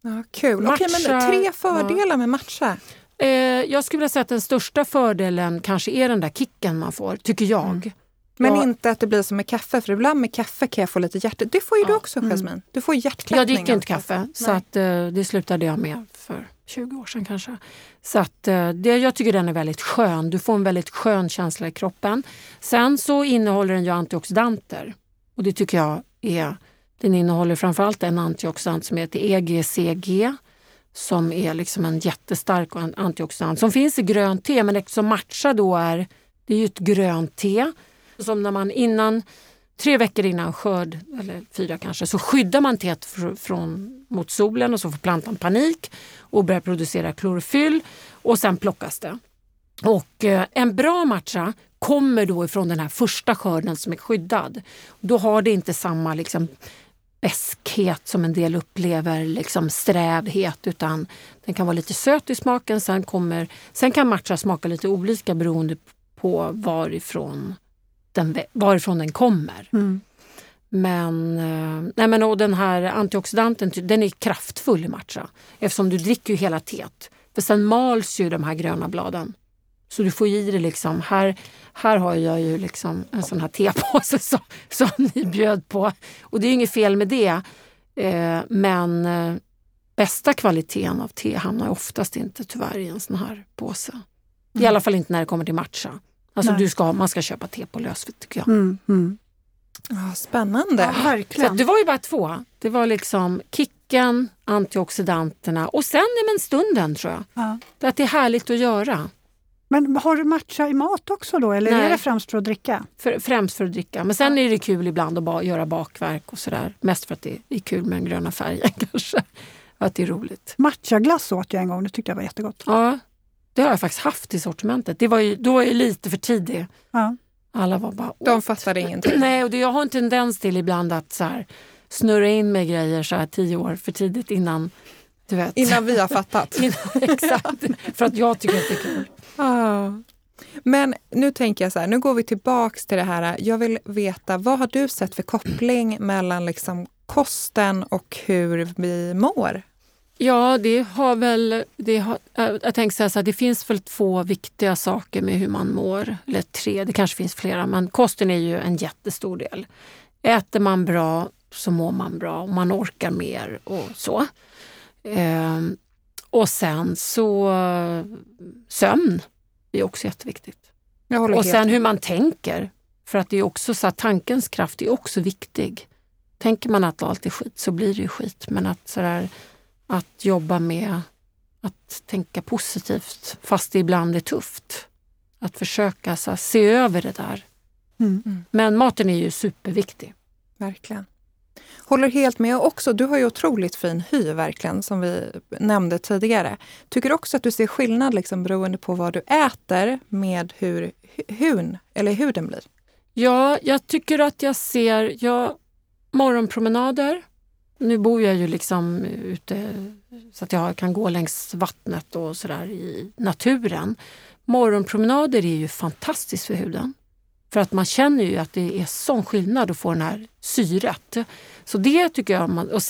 S1: Ja, kul. Okej, men
S3: Matcha,
S1: tre fördelar med matcha.
S3: Eh, jag skulle vilja säga att den största fördelen kanske är den där kicken man får, tycker jag.
S1: Men inte att det blir som med kaffe, för ibland med kaffe kan jag få lite hjärt... Det får ju du
S3: Ja.
S1: också,
S2: Mm.
S1: Jasmin. Du får hjärtklappning.
S3: Jag dricker inte kaffe, så
S1: Nej.
S3: att, eh, det slutade jag med för 20 år sedan kanske. Så att, eh, det, jag tycker den är väldigt skön. Du får en väldigt skön känsla i kroppen. Sen så innehåller den ju antioxidanter och det tycker jag är... Den innehåller framförallt en antioxidant som heter EGCG som är liksom en jättestark an- antioxidant som finns i grönt te men eftersom matcha då är, det är ju ett grönt te som när man innan tre veckor innan skörd, eller fyra kanske, så skyddar man teet fr- från, mot solen och så får plantan panik och börjar producera klorofyll och sen plockas det. Och eh, en bra matcha kommer då ifrån den här första skörden som är skyddad. Då har det inte samma liksom, beskhet som en del upplever, liksom strävhet, utan den kan vara lite söt i smaken. Sen, kommer, sen kan matcha smaka lite olika beroende på varifrån den, varifrån den kommer.
S2: Mm.
S3: Men, eh, nej men och den här antioxidanten den är kraftfull i matcha eftersom du dricker ju hela teet. För sen mals ju de här gröna bladen. Så du får i dig liksom, här, här har jag ju liksom en sån här tepåse (laughs) som, som ni bjöd på. Och det är ju inget fel med det. Eh, men eh, bästa kvaliteten av te hamnar oftast inte tyvärr i en sån här påse. I alla fall inte när det kommer till matcha. Alltså
S2: Nej.
S3: du ska, man ska köpa te på lösvikt tycker jag.
S2: Mm, mm.
S1: Ja, spännande.
S2: Ja,
S3: Så
S2: verkligen.
S3: att det var ju bara två. Det var liksom kicken, antioxidanterna och sen är men stunden tror jag.
S2: Ja.
S3: Det Att det är härligt att göra.
S2: Men har du matcha i mat också då eller är
S3: Nej.
S2: det främst för att dricka?
S3: För, främst för att dricka. Men sen är det kul ibland att ba, göra bakverk och sådär. Mest för att det är kul med den gröna färgen (laughs) kanske. Att det är roligt.
S2: Matchaglass åt jag en gång, det tyckte jag var jättegott.
S3: Ja, det har jag faktiskt haft i sortimentet. Det var ju, då var jag lite för tidig.
S2: Ja.
S3: Alla var bara...
S1: De fattar ingenting.
S3: Nej, och det, jag har en tendens till ibland att så här, snurra in med grejer så här tio år för tidigt innan du vet.
S1: Innan vi har (laughs) fattat.
S3: Innan- exakt, för att jag tycker att det är kul.
S1: Ah. Men nu tänker jag så här, nu går vi tillbaks till det här. Jag vill veta, vad har du sett för koppling mellan liksom kosten och hur vi mår?
S3: Ja, det har väl... Det har, jag tänker här, så här, det finns väl två viktiga saker med hur man mår. Eller tre, det kanske finns flera, men kosten är ju en jättestor del. Äter man bra så mår man bra och man orkar mer och så. Ehm, och sen så sömn är också jätteviktigt. Och sen hur man tänker. För att det är också så att tankens kraft är också viktig. Tänker man att allt är skit så blir det ju skit. Men att, sådär, att jobba med att tänka positivt fast det ibland är tufft. Att försöka så här, se över det där.
S2: Mm.
S3: Men maten är ju superviktig.
S1: Verkligen. Håller helt med. Också, du har ju otroligt fin hy verkligen, som vi nämnde tidigare. Tycker du också att du ser skillnad liksom, beroende på vad du äter med hur hu- hun, eller huden blir?
S3: Ja, jag tycker att jag ser jag, morgonpromenader. Nu bor jag ju liksom ute så att jag kan gå längs vattnet och sådär i naturen. Morgonpromenader är ju fantastiskt för huden. För att man känner ju att det är sån skillnad att få den här syret. Så det tycker jag man, och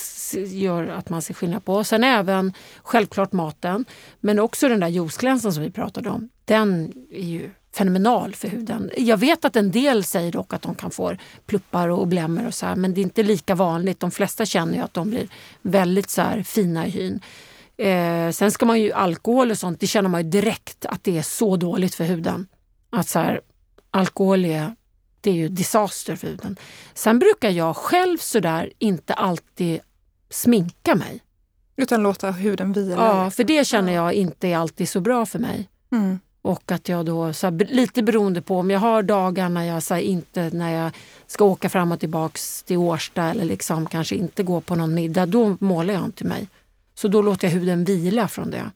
S3: gör att man ser skillnad på. Och sen även självklart maten, men också den där juiceglänsen som vi pratade om. Den är ju fenomenal för huden. Jag vet att en del säger dock att de kan få pluppar och blämmor och så här, men det är inte lika vanligt. De flesta känner ju att de blir väldigt så här fina i hyn. Eh, sen ska man ju alkohol och sånt, det känner man ju direkt att det är så dåligt för huden. Att så här, alkohol är, det är ju disaster för huden. Sen brukar jag själv sådär inte alltid sminka mig.
S1: Utan låta huden vila.
S3: Ja,
S1: liksom.
S3: för det känner jag inte är alltid så bra för mig.
S1: Mm.
S3: Och att jag då, så här, lite beroende på om jag har dagar när jag så här, inte när jag ska åka fram och tillbaks till Årsta eller liksom kanske inte gå på någon middag, då målar jag inte mig. Så då låter jag huden vila från det.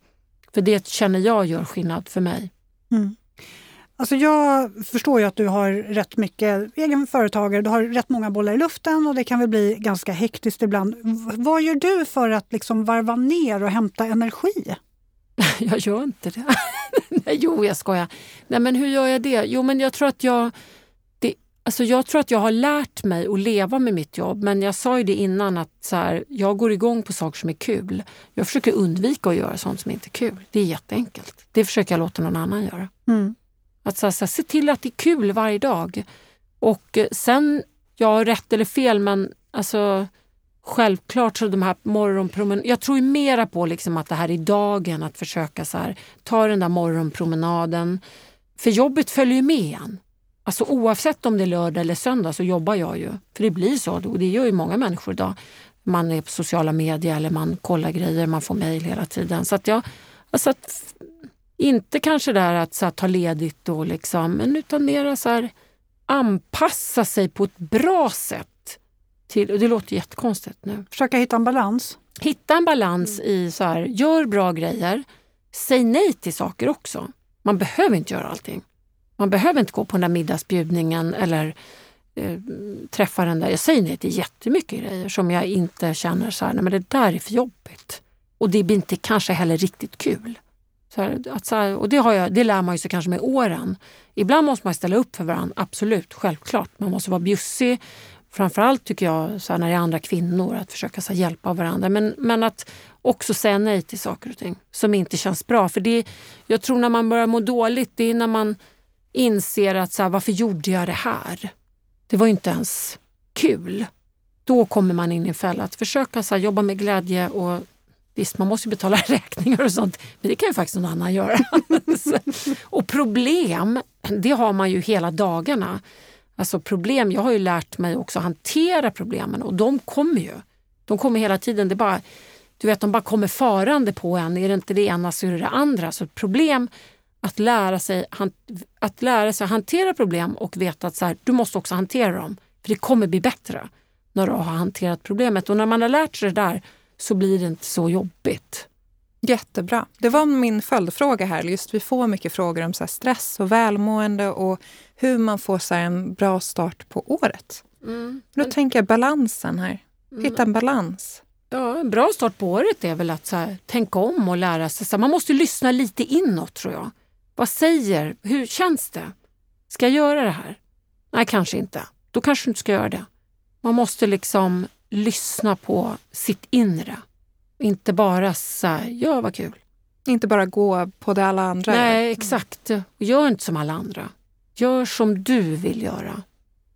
S3: För det känner jag gör skillnad för mig.
S2: Mm. Alltså jag förstår ju att du har rätt mycket egen företagare, du har rätt många bollar i luften och det kan väl bli ganska hektiskt ibland. V- vad gör du för att liksom varva ner och hämta energi? (laughs)
S3: Jag gör inte det. (laughs) Nej, jo, jag skojar. Nej, men hur gör jag det? Jo, men jag tror att jag... Det, alltså jag tror att jag har lärt mig att leva med mitt jobb. Men jag sa ju det innan att så här, jag går igång på saker som är kul. Jag försöker undvika att göra sånt som inte är kul. Det är jätteenkelt. Det försöker jag låta någon annan göra.
S2: Mm.
S3: Att så här, så här, se till att det är kul varje dag. Och eh, sen, ja rätt eller fel, men alltså självklart så de här morgonpromenaderna. Jag tror ju mera på liksom att det här är dagen, att försöka så här, ta den där morgonpromenaden. För jobbet följer ju med en. Alltså oavsett om det är lördag eller söndag så jobbar jag ju. För det blir så och det gör ju många människor idag. Man är på sociala medier eller man kollar grejer, man får mejl hela tiden. Så att jag, alltså att inte kanske där att så här, ta ledigt och liksom, men utan mera så här, anpassa sig på ett bra sätt. Till, och det låter jättekonstigt nu.
S2: Försöka hitta en balans?
S3: Hitta en balans i så här, gör bra grejer. Säg nej till saker också. Man behöver inte göra allting. Man behöver inte gå på den där middagsbjudningen eller eh, träffa den där. Jag säger nej till jättemycket grejer som jag inte känner så här, nej men det där är för jobbigt. Och det blir inte kanske heller riktigt kul. Så här, att så här, och det, har jag, det lär man ju sig kanske med åren. Ibland måste man ställa upp för varandra, absolut, självklart. Man måste vara bjussig. Framförallt tycker jag så här, när det är andra kvinnor, att försöka så här, hjälpa varandra. Men, men att också säga nej till saker och ting som inte känns bra. För det, jag tror när man börjar må dåligt, det är när man inser att så här, varför gjorde jag det här? Det var ju inte ens kul. Då kommer man in i en fälla. Att försöka så här, jobba med glädje och Visst, man måste ju betala (laughs) räkningar och sånt, men det kan ju faktiskt någon annan göra. (laughs) och problem, det har man ju hela dagarna. Alltså problem, jag har ju lärt mig också att hantera problemen och de kommer ju. De kommer hela tiden. Det bara, du vet, de bara kommer farande på en. Är det inte det ena så är det det andra. Så problem, att lära sig, att lära sig hantera problem och veta att så här, du måste också hantera dem. För det kommer bli bättre när du har hanterat problemet. Och när man har lärt sig det där så blir det inte så jobbigt.
S1: Jättebra. Det var min följdfråga här. Just vi får mycket frågor om så stress och välmående och hur man får så en bra start på året. Mm. Då men... tänker jag balansen här. Mm. Hitta en balans.
S3: Ja, en bra start på året är väl att så här, tänka om och lära sig. Så man måste lyssna lite inåt tror jag. Vad säger, hur känns det? Ska jag göra det här? Nej, kanske inte. Då kanske du inte ska göra det. Man måste liksom lyssna på sitt inre. Inte bara säga ja vad kul.
S1: Inte bara gå på det alla andra
S3: Nej, gör. exakt. Gör inte som alla andra. Gör som du vill göra.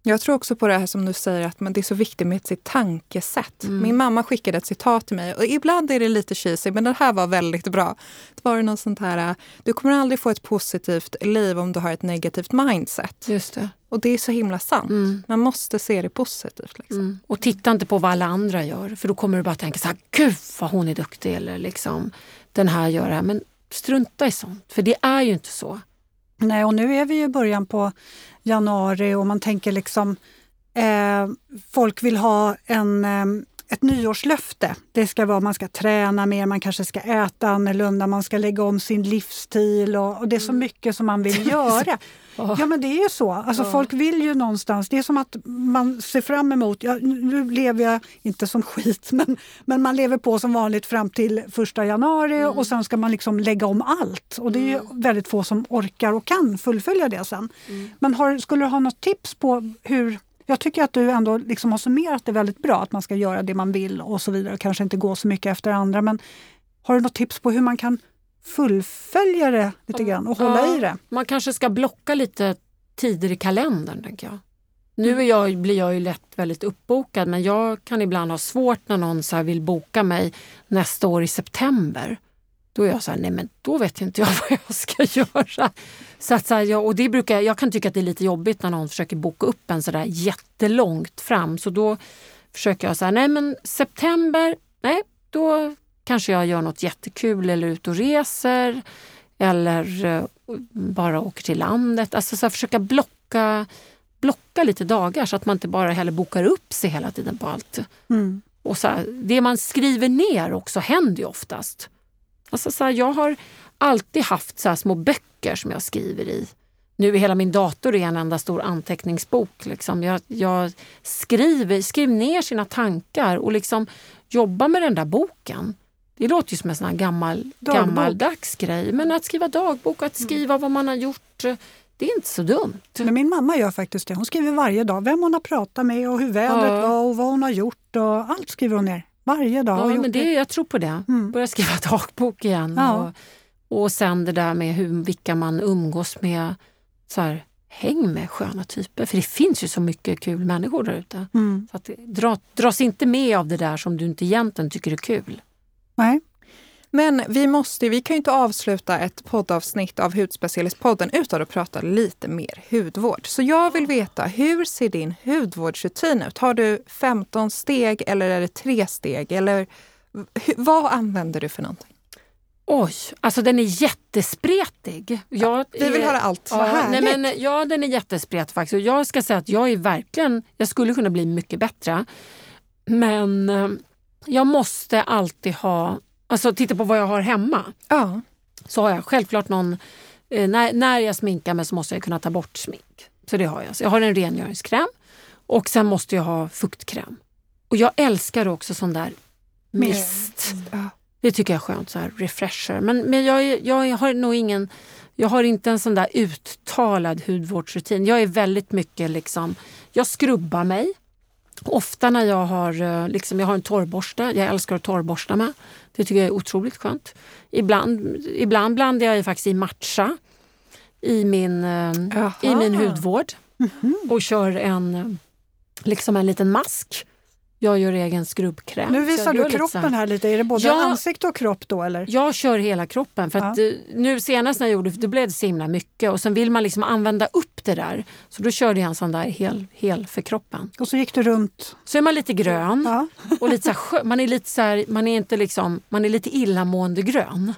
S1: Jag tror också på det här som du säger att det är så viktigt med sitt tankesätt. Mm. Min mamma skickade ett citat till mig och ibland är det lite cheesy men det här var väldigt bra. Det var något sånt här, du kommer aldrig få ett positivt liv om du har ett negativt mindset.
S3: Just det.
S1: Och det är så himla sant. Mm. Man måste se det positivt. Liksom. Mm.
S3: Och titta inte på vad alla andra gör för då kommer du bara tänka så här, gud vad hon är duktig eller liksom den här gör det här. Men strunta i sånt, för det är ju inte så.
S2: Nej, och nu är vi i början på januari och man tänker liksom eh, folk vill ha en, eh, ett nyårslöfte. Det ska vara man ska träna mer, man kanske ska äta annorlunda, man ska lägga om sin livsstil och, och det är så mm. mycket som man vill (laughs) göra. Ja men det är ju så. Alltså, ja. Folk vill ju någonstans, det är som att man ser fram emot, ja, nu lever jag inte som skit, men, men man lever på som vanligt fram till första januari mm. och sen ska man liksom lägga om allt. Och det är mm. väldigt få som orkar och kan fullfölja det sen. Mm. Men har, skulle du ha något tips på hur jag tycker att du ändå liksom har summerat det väldigt bra, att man ska göra det man vill och så vidare. Kanske inte gå så mycket efter andra. Men har du något tips på hur man kan fullfölja det lite grann och hålla ja, i det.
S3: Man kanske ska blocka lite tider i kalendern, tänker jag. Nu jag, blir jag ju lätt väldigt uppbokad men jag kan ibland ha svårt när någon så vill boka mig nästa år i september. Då är jag så här, nej men då vet inte jag (laughs) vad jag ska göra. Så att, så här, jag, och det brukar, jag kan tycka att det är lite jobbigt när någon försöker boka upp en sådär jättelångt fram. Så då försöker jag säga, nej men september, nej då kanske jag gör något jättekul eller ut och reser eller uh, bara åker till landet. Alltså så försöka blocka, blocka lite dagar så att man inte bara heller bokar upp sig hela tiden på allt. Mm. Och så här, det man skriver ner också händer ju oftast. Alltså så här, jag har alltid haft så små böcker som jag skriver i. Nu är hela min dator en enda stor anteckningsbok. Liksom. Jag, jag skriver, skriver ner sina tankar och liksom jobbar med den där boken. Det låter ju som en sån här gammal, gammaldags grej. Men att skriva dagbok, att mm. skriva vad man har gjort, det är inte så dumt.
S2: Men min mamma gör faktiskt det. Hon skriver varje dag vem hon har pratat med och hur vädret ja. var och vad hon har gjort. Och allt skriver hon ner. Varje dag.
S3: Ja, men det, jag tror på det. Mm. Börja skriva (laughs) dagbok igen. Ja. Och, och sen det där med hur, vilka man umgås med. Så här, häng med sköna typer. För det finns ju så mycket kul människor där ute. Mm. Så att, dra, dras inte med av det där som du inte egentligen tycker är kul.
S2: Nej.
S1: Men vi, måste, vi kan ju inte avsluta ett poddavsnitt av Hudspecialistpodden utan att prata lite mer hudvård. Så jag vill veta, hur ser din hudvårdsrutin ut? Har du 15 steg eller är det tre steg? Eller vad använder du för någonting?
S3: Oj, alltså den är jättespretig.
S1: Jag vi vill höra allt.
S3: Ja, nej men, ja, den är jättespretig faktiskt. Och jag ska säga att jag är verkligen, jag skulle kunna bli mycket bättre. Men eh, jag måste alltid ha, alltså titta på vad jag har hemma.
S1: Ja.
S3: Så har jag självklart någon, eh, när, när jag sminkar mig så måste jag kunna ta bort smink. Så det har jag. Så jag har en rengöringskräm och sen måste jag ha fuktkräm. Och jag älskar också sån där mist. Mm. Det tycker jag är skönt, så här refresher. Men, men jag, jag har nog ingen, jag har inte en sån där uttalad hudvårdsrutin. Jag är väldigt mycket liksom, jag skrubbar mig. Ofta när jag har, eh, liksom, jag har en torrborste, jag älskar att torrborsta med. Det tycker jag är otroligt skönt. Ibland, ibland blandar jag faktiskt i matcha i min, eh, i min hudvård mm -hmm. och kör en, liksom en liten mask Jag gör egen skrubbkräm.
S2: Nu
S3: jag
S2: visar du kroppen
S3: här.
S2: lite. Är det både
S3: Ja.
S2: ansikte och kropp då eller?
S3: Jag kör hela kroppen. För att, eh, Nu senast när jag gjorde det blev det så himla mycket och sen vill man liksom använda upp det där. Så då körde jag en sån där hel, hel för kroppen.
S2: Och så gick du runt.
S3: Så är man lite grön
S2: Ja. (laughs)
S3: och lite så här, man är lite så här, man är inte liksom, man är lite illamående grön.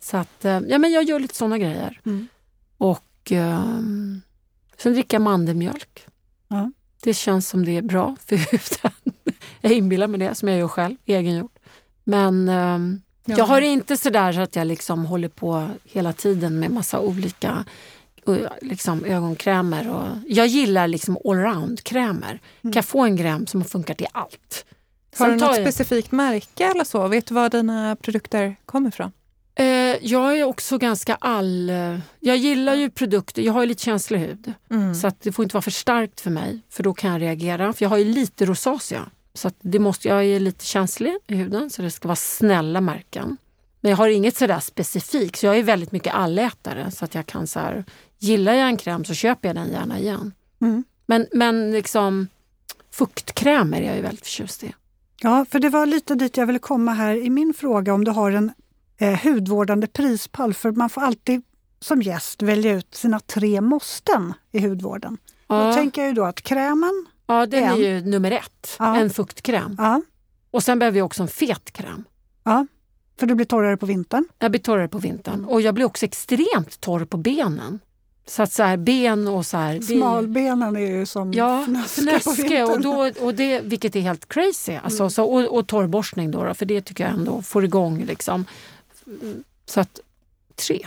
S3: Så att, eh, ja men jag gör lite såna grejer.
S2: Mm.
S3: Och ehm, sen dricka mandelmjölk.
S2: Ja.
S3: Det känns som det är bra (laughs) för huden. jag inbillar mig det, som jag gör själv, egengjort. Men
S2: Ja.
S3: jag har inte sådär så att jag liksom håller på hela tiden med massa olika liksom, ögonkrämer. Och, jag gillar liksom allround-krämer. Kan jag få en kräm som funkar till allt?
S1: Har du
S3: Sen
S1: något
S3: jag-
S1: specifikt märke eller så? Vet du var dina produkter kommer ifrån?
S3: Jag är också ganska all... Jag gillar ju produkter, jag har ju lite känslig hud.
S1: Mm.
S3: Så att det får inte vara för starkt för mig, för då kan jag reagera. För jag har ju lite rosacea. Så att det måste, jag är lite känslig i huden, så det ska vara snälla märken. Men jag har inget sådär specifikt, så jag är väldigt mycket allätare. Så att jag kan så här, gillar jag en kräm så köper jag den gärna igen.
S2: Mm.
S3: Men, men liksom fuktkrämer är jag ju väldigt förtjust i.
S2: Ja, för det var lite dit jag ville komma här i min fråga om du har en eh, hudvårdande prispall. För man får alltid som gäst välja ut sina tre måsten i hudvården. Då
S3: Ja,
S2: tänker jag ju då att krämen,
S3: ja den är ju nummer ett,
S2: Ja.
S3: en fuktkräm.
S2: ja,
S3: Och sen behöver jag också en fet kräm.
S2: ja, för du blir torrare på vintern.
S3: Jag blir torrare på vintern och jag blir också extremt torr på benen. Så att så här, ben och så här...
S2: Smalbenen är ju som
S3: Ja,
S2: fnöske
S3: och då, och det, vilket är helt crazy. Alltså,
S2: Mm.
S3: så, och, och torrborstning då, då, för det tycker jag ändå får igång. Liksom. Så att tre.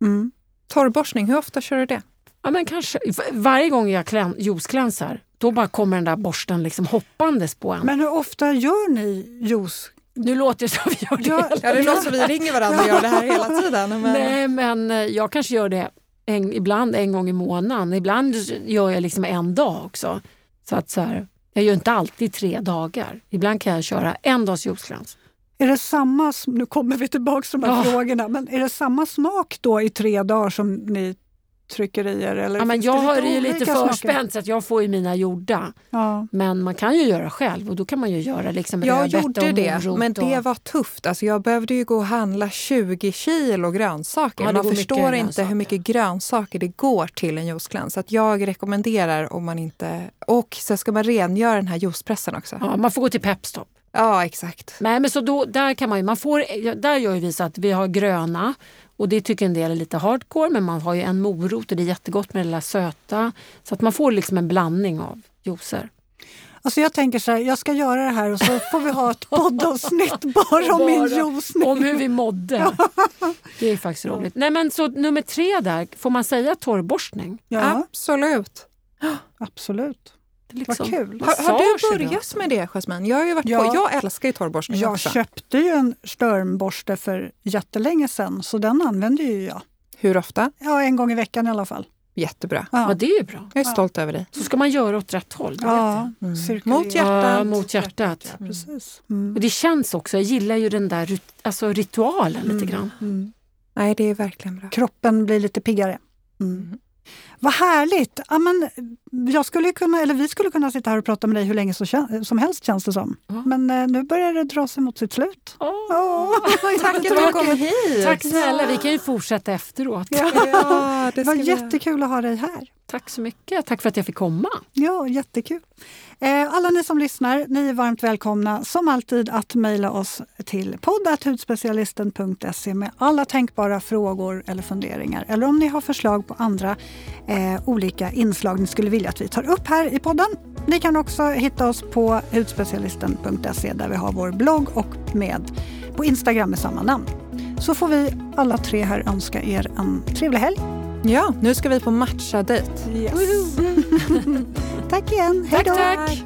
S2: Mm.
S1: Torrborstning, hur ofta kör du det?
S3: Ja, men kanske, varje gång jag klän, juiceklänsar, då bara kommer den där borsten liksom hoppandes på en.
S2: Men hur ofta gör ni juice?
S3: nu låter det som vi gör det
S2: Ja,
S3: hela
S1: Ja, det låter som vi ringer varandra och gör det här hela tiden. Men...
S3: Nej, men eh, jag kanske gör det en, ibland en gång i månaden. Ibland gör jag liksom en dag också. Så att så här, jag gör inte alltid tre dagar. Ibland kan jag köra en dags juiceglans.
S2: Är det samma, nu kommer vi tillbaka till de här
S3: Ja.
S2: frågorna, men är det samma smak då i tre dagar som ni trycker i er? Eller
S3: Ja, men jag har det ju lite förspänt så att jag får ju mina gjorda.
S2: Ja.
S3: Men man kan ju göra själv och då kan man ju göra liksom
S1: Jag gjorde det, men
S3: och-
S1: det var tufft. Alltså jag behövde ju gå och handla 20 kilo grönsaker.
S3: Ja,
S1: Man förstår inte
S3: grönsaker.
S1: hur mycket grönsaker det går till en juiceglans. Så att jag rekommenderar om man inte... Och så ska man rengöra den här juicepressen också. Ja,
S3: Ja, man får gå till Pepstop.
S1: Exakt.
S3: Nej, men så då, där kan man ju, man får, ja, där gör vi så att vi har gröna och det tycker en del är lite hardcore men man har ju en morot och det är jättegott med det lilla söta. Så att man får liksom en blandning av juicer.
S2: Alltså jag tänker så här, jag ska göra det här och så får vi ha ett (laughs) poddavsnitt bara om min juicning.
S3: Om hur vi mådde. (laughs) Det är faktiskt roligt. Nej, men så nummer tre där, får man säga torrborstning?
S2: Ja,
S1: Absolut.
S2: absolut.
S3: Liksom
S2: Vad kul.
S1: Har, har du börjat med det, Jasmine? Jag, har ju varit
S2: Ja.
S1: på, jag älskar ju torrborstning
S2: Jag
S1: också.
S2: köpte ju en störmborste för jättelänge sedan så den använder ju jag.
S1: Hur ofta?
S2: Ja, en gång i veckan i alla fall.
S1: Jättebra.
S3: Ja,
S2: Ja,
S3: det är ju bra.
S1: Jag är stolt över dig.
S3: Så ska man göra åt rätt håll.
S2: ja
S1: Mm. Mot hjärtat.
S3: Ja, mot hjärtat.
S2: Ja, precis. Mm.
S3: Och det känns också, jag gillar ju den där alltså ritualen lite grann.
S2: Mm.
S1: Nej, det är verkligen bra.
S2: Kroppen blir lite piggare. Mm.
S1: Mm.
S2: Vad härligt! Ja, men jag skulle kunna, eller vi skulle kunna sitta här och prata med dig hur länge som, helst känns det som.
S3: Ja.
S2: Men eh, nu börjar det dra sig mot sitt slut.
S3: Åh,
S2: Åh, (laughs)
S1: Tack att du kom hit.
S3: Tack snälla, vi kan ju fortsätta efteråt.
S2: Ja. (laughs)
S1: Ja, det
S2: Det var
S1: vi
S2: jättekul att ha dig här.
S3: Tack så mycket. Tack för att jag fick komma.
S2: Ja, jättekul. Eh, alla ni som lyssnar, ni är varmt välkomna som alltid att mejla oss till podd.hudspecialisten.se med alla tänkbara frågor eller funderingar. Eller om ni har förslag på andra eh, olika inslag ni skulle vilja att vi tar upp här i podden. Ni kan också hitta oss på hudspecialisten.se där vi har vår blogg och med på Instagram med samma namn. Så får vi alla tre här önska er en trevlig helg.
S1: Ja, nu ska vi på matcha-dejt.
S2: Yes. (laughs) tack igen. Hej
S3: Tack,
S2: då.
S3: tack.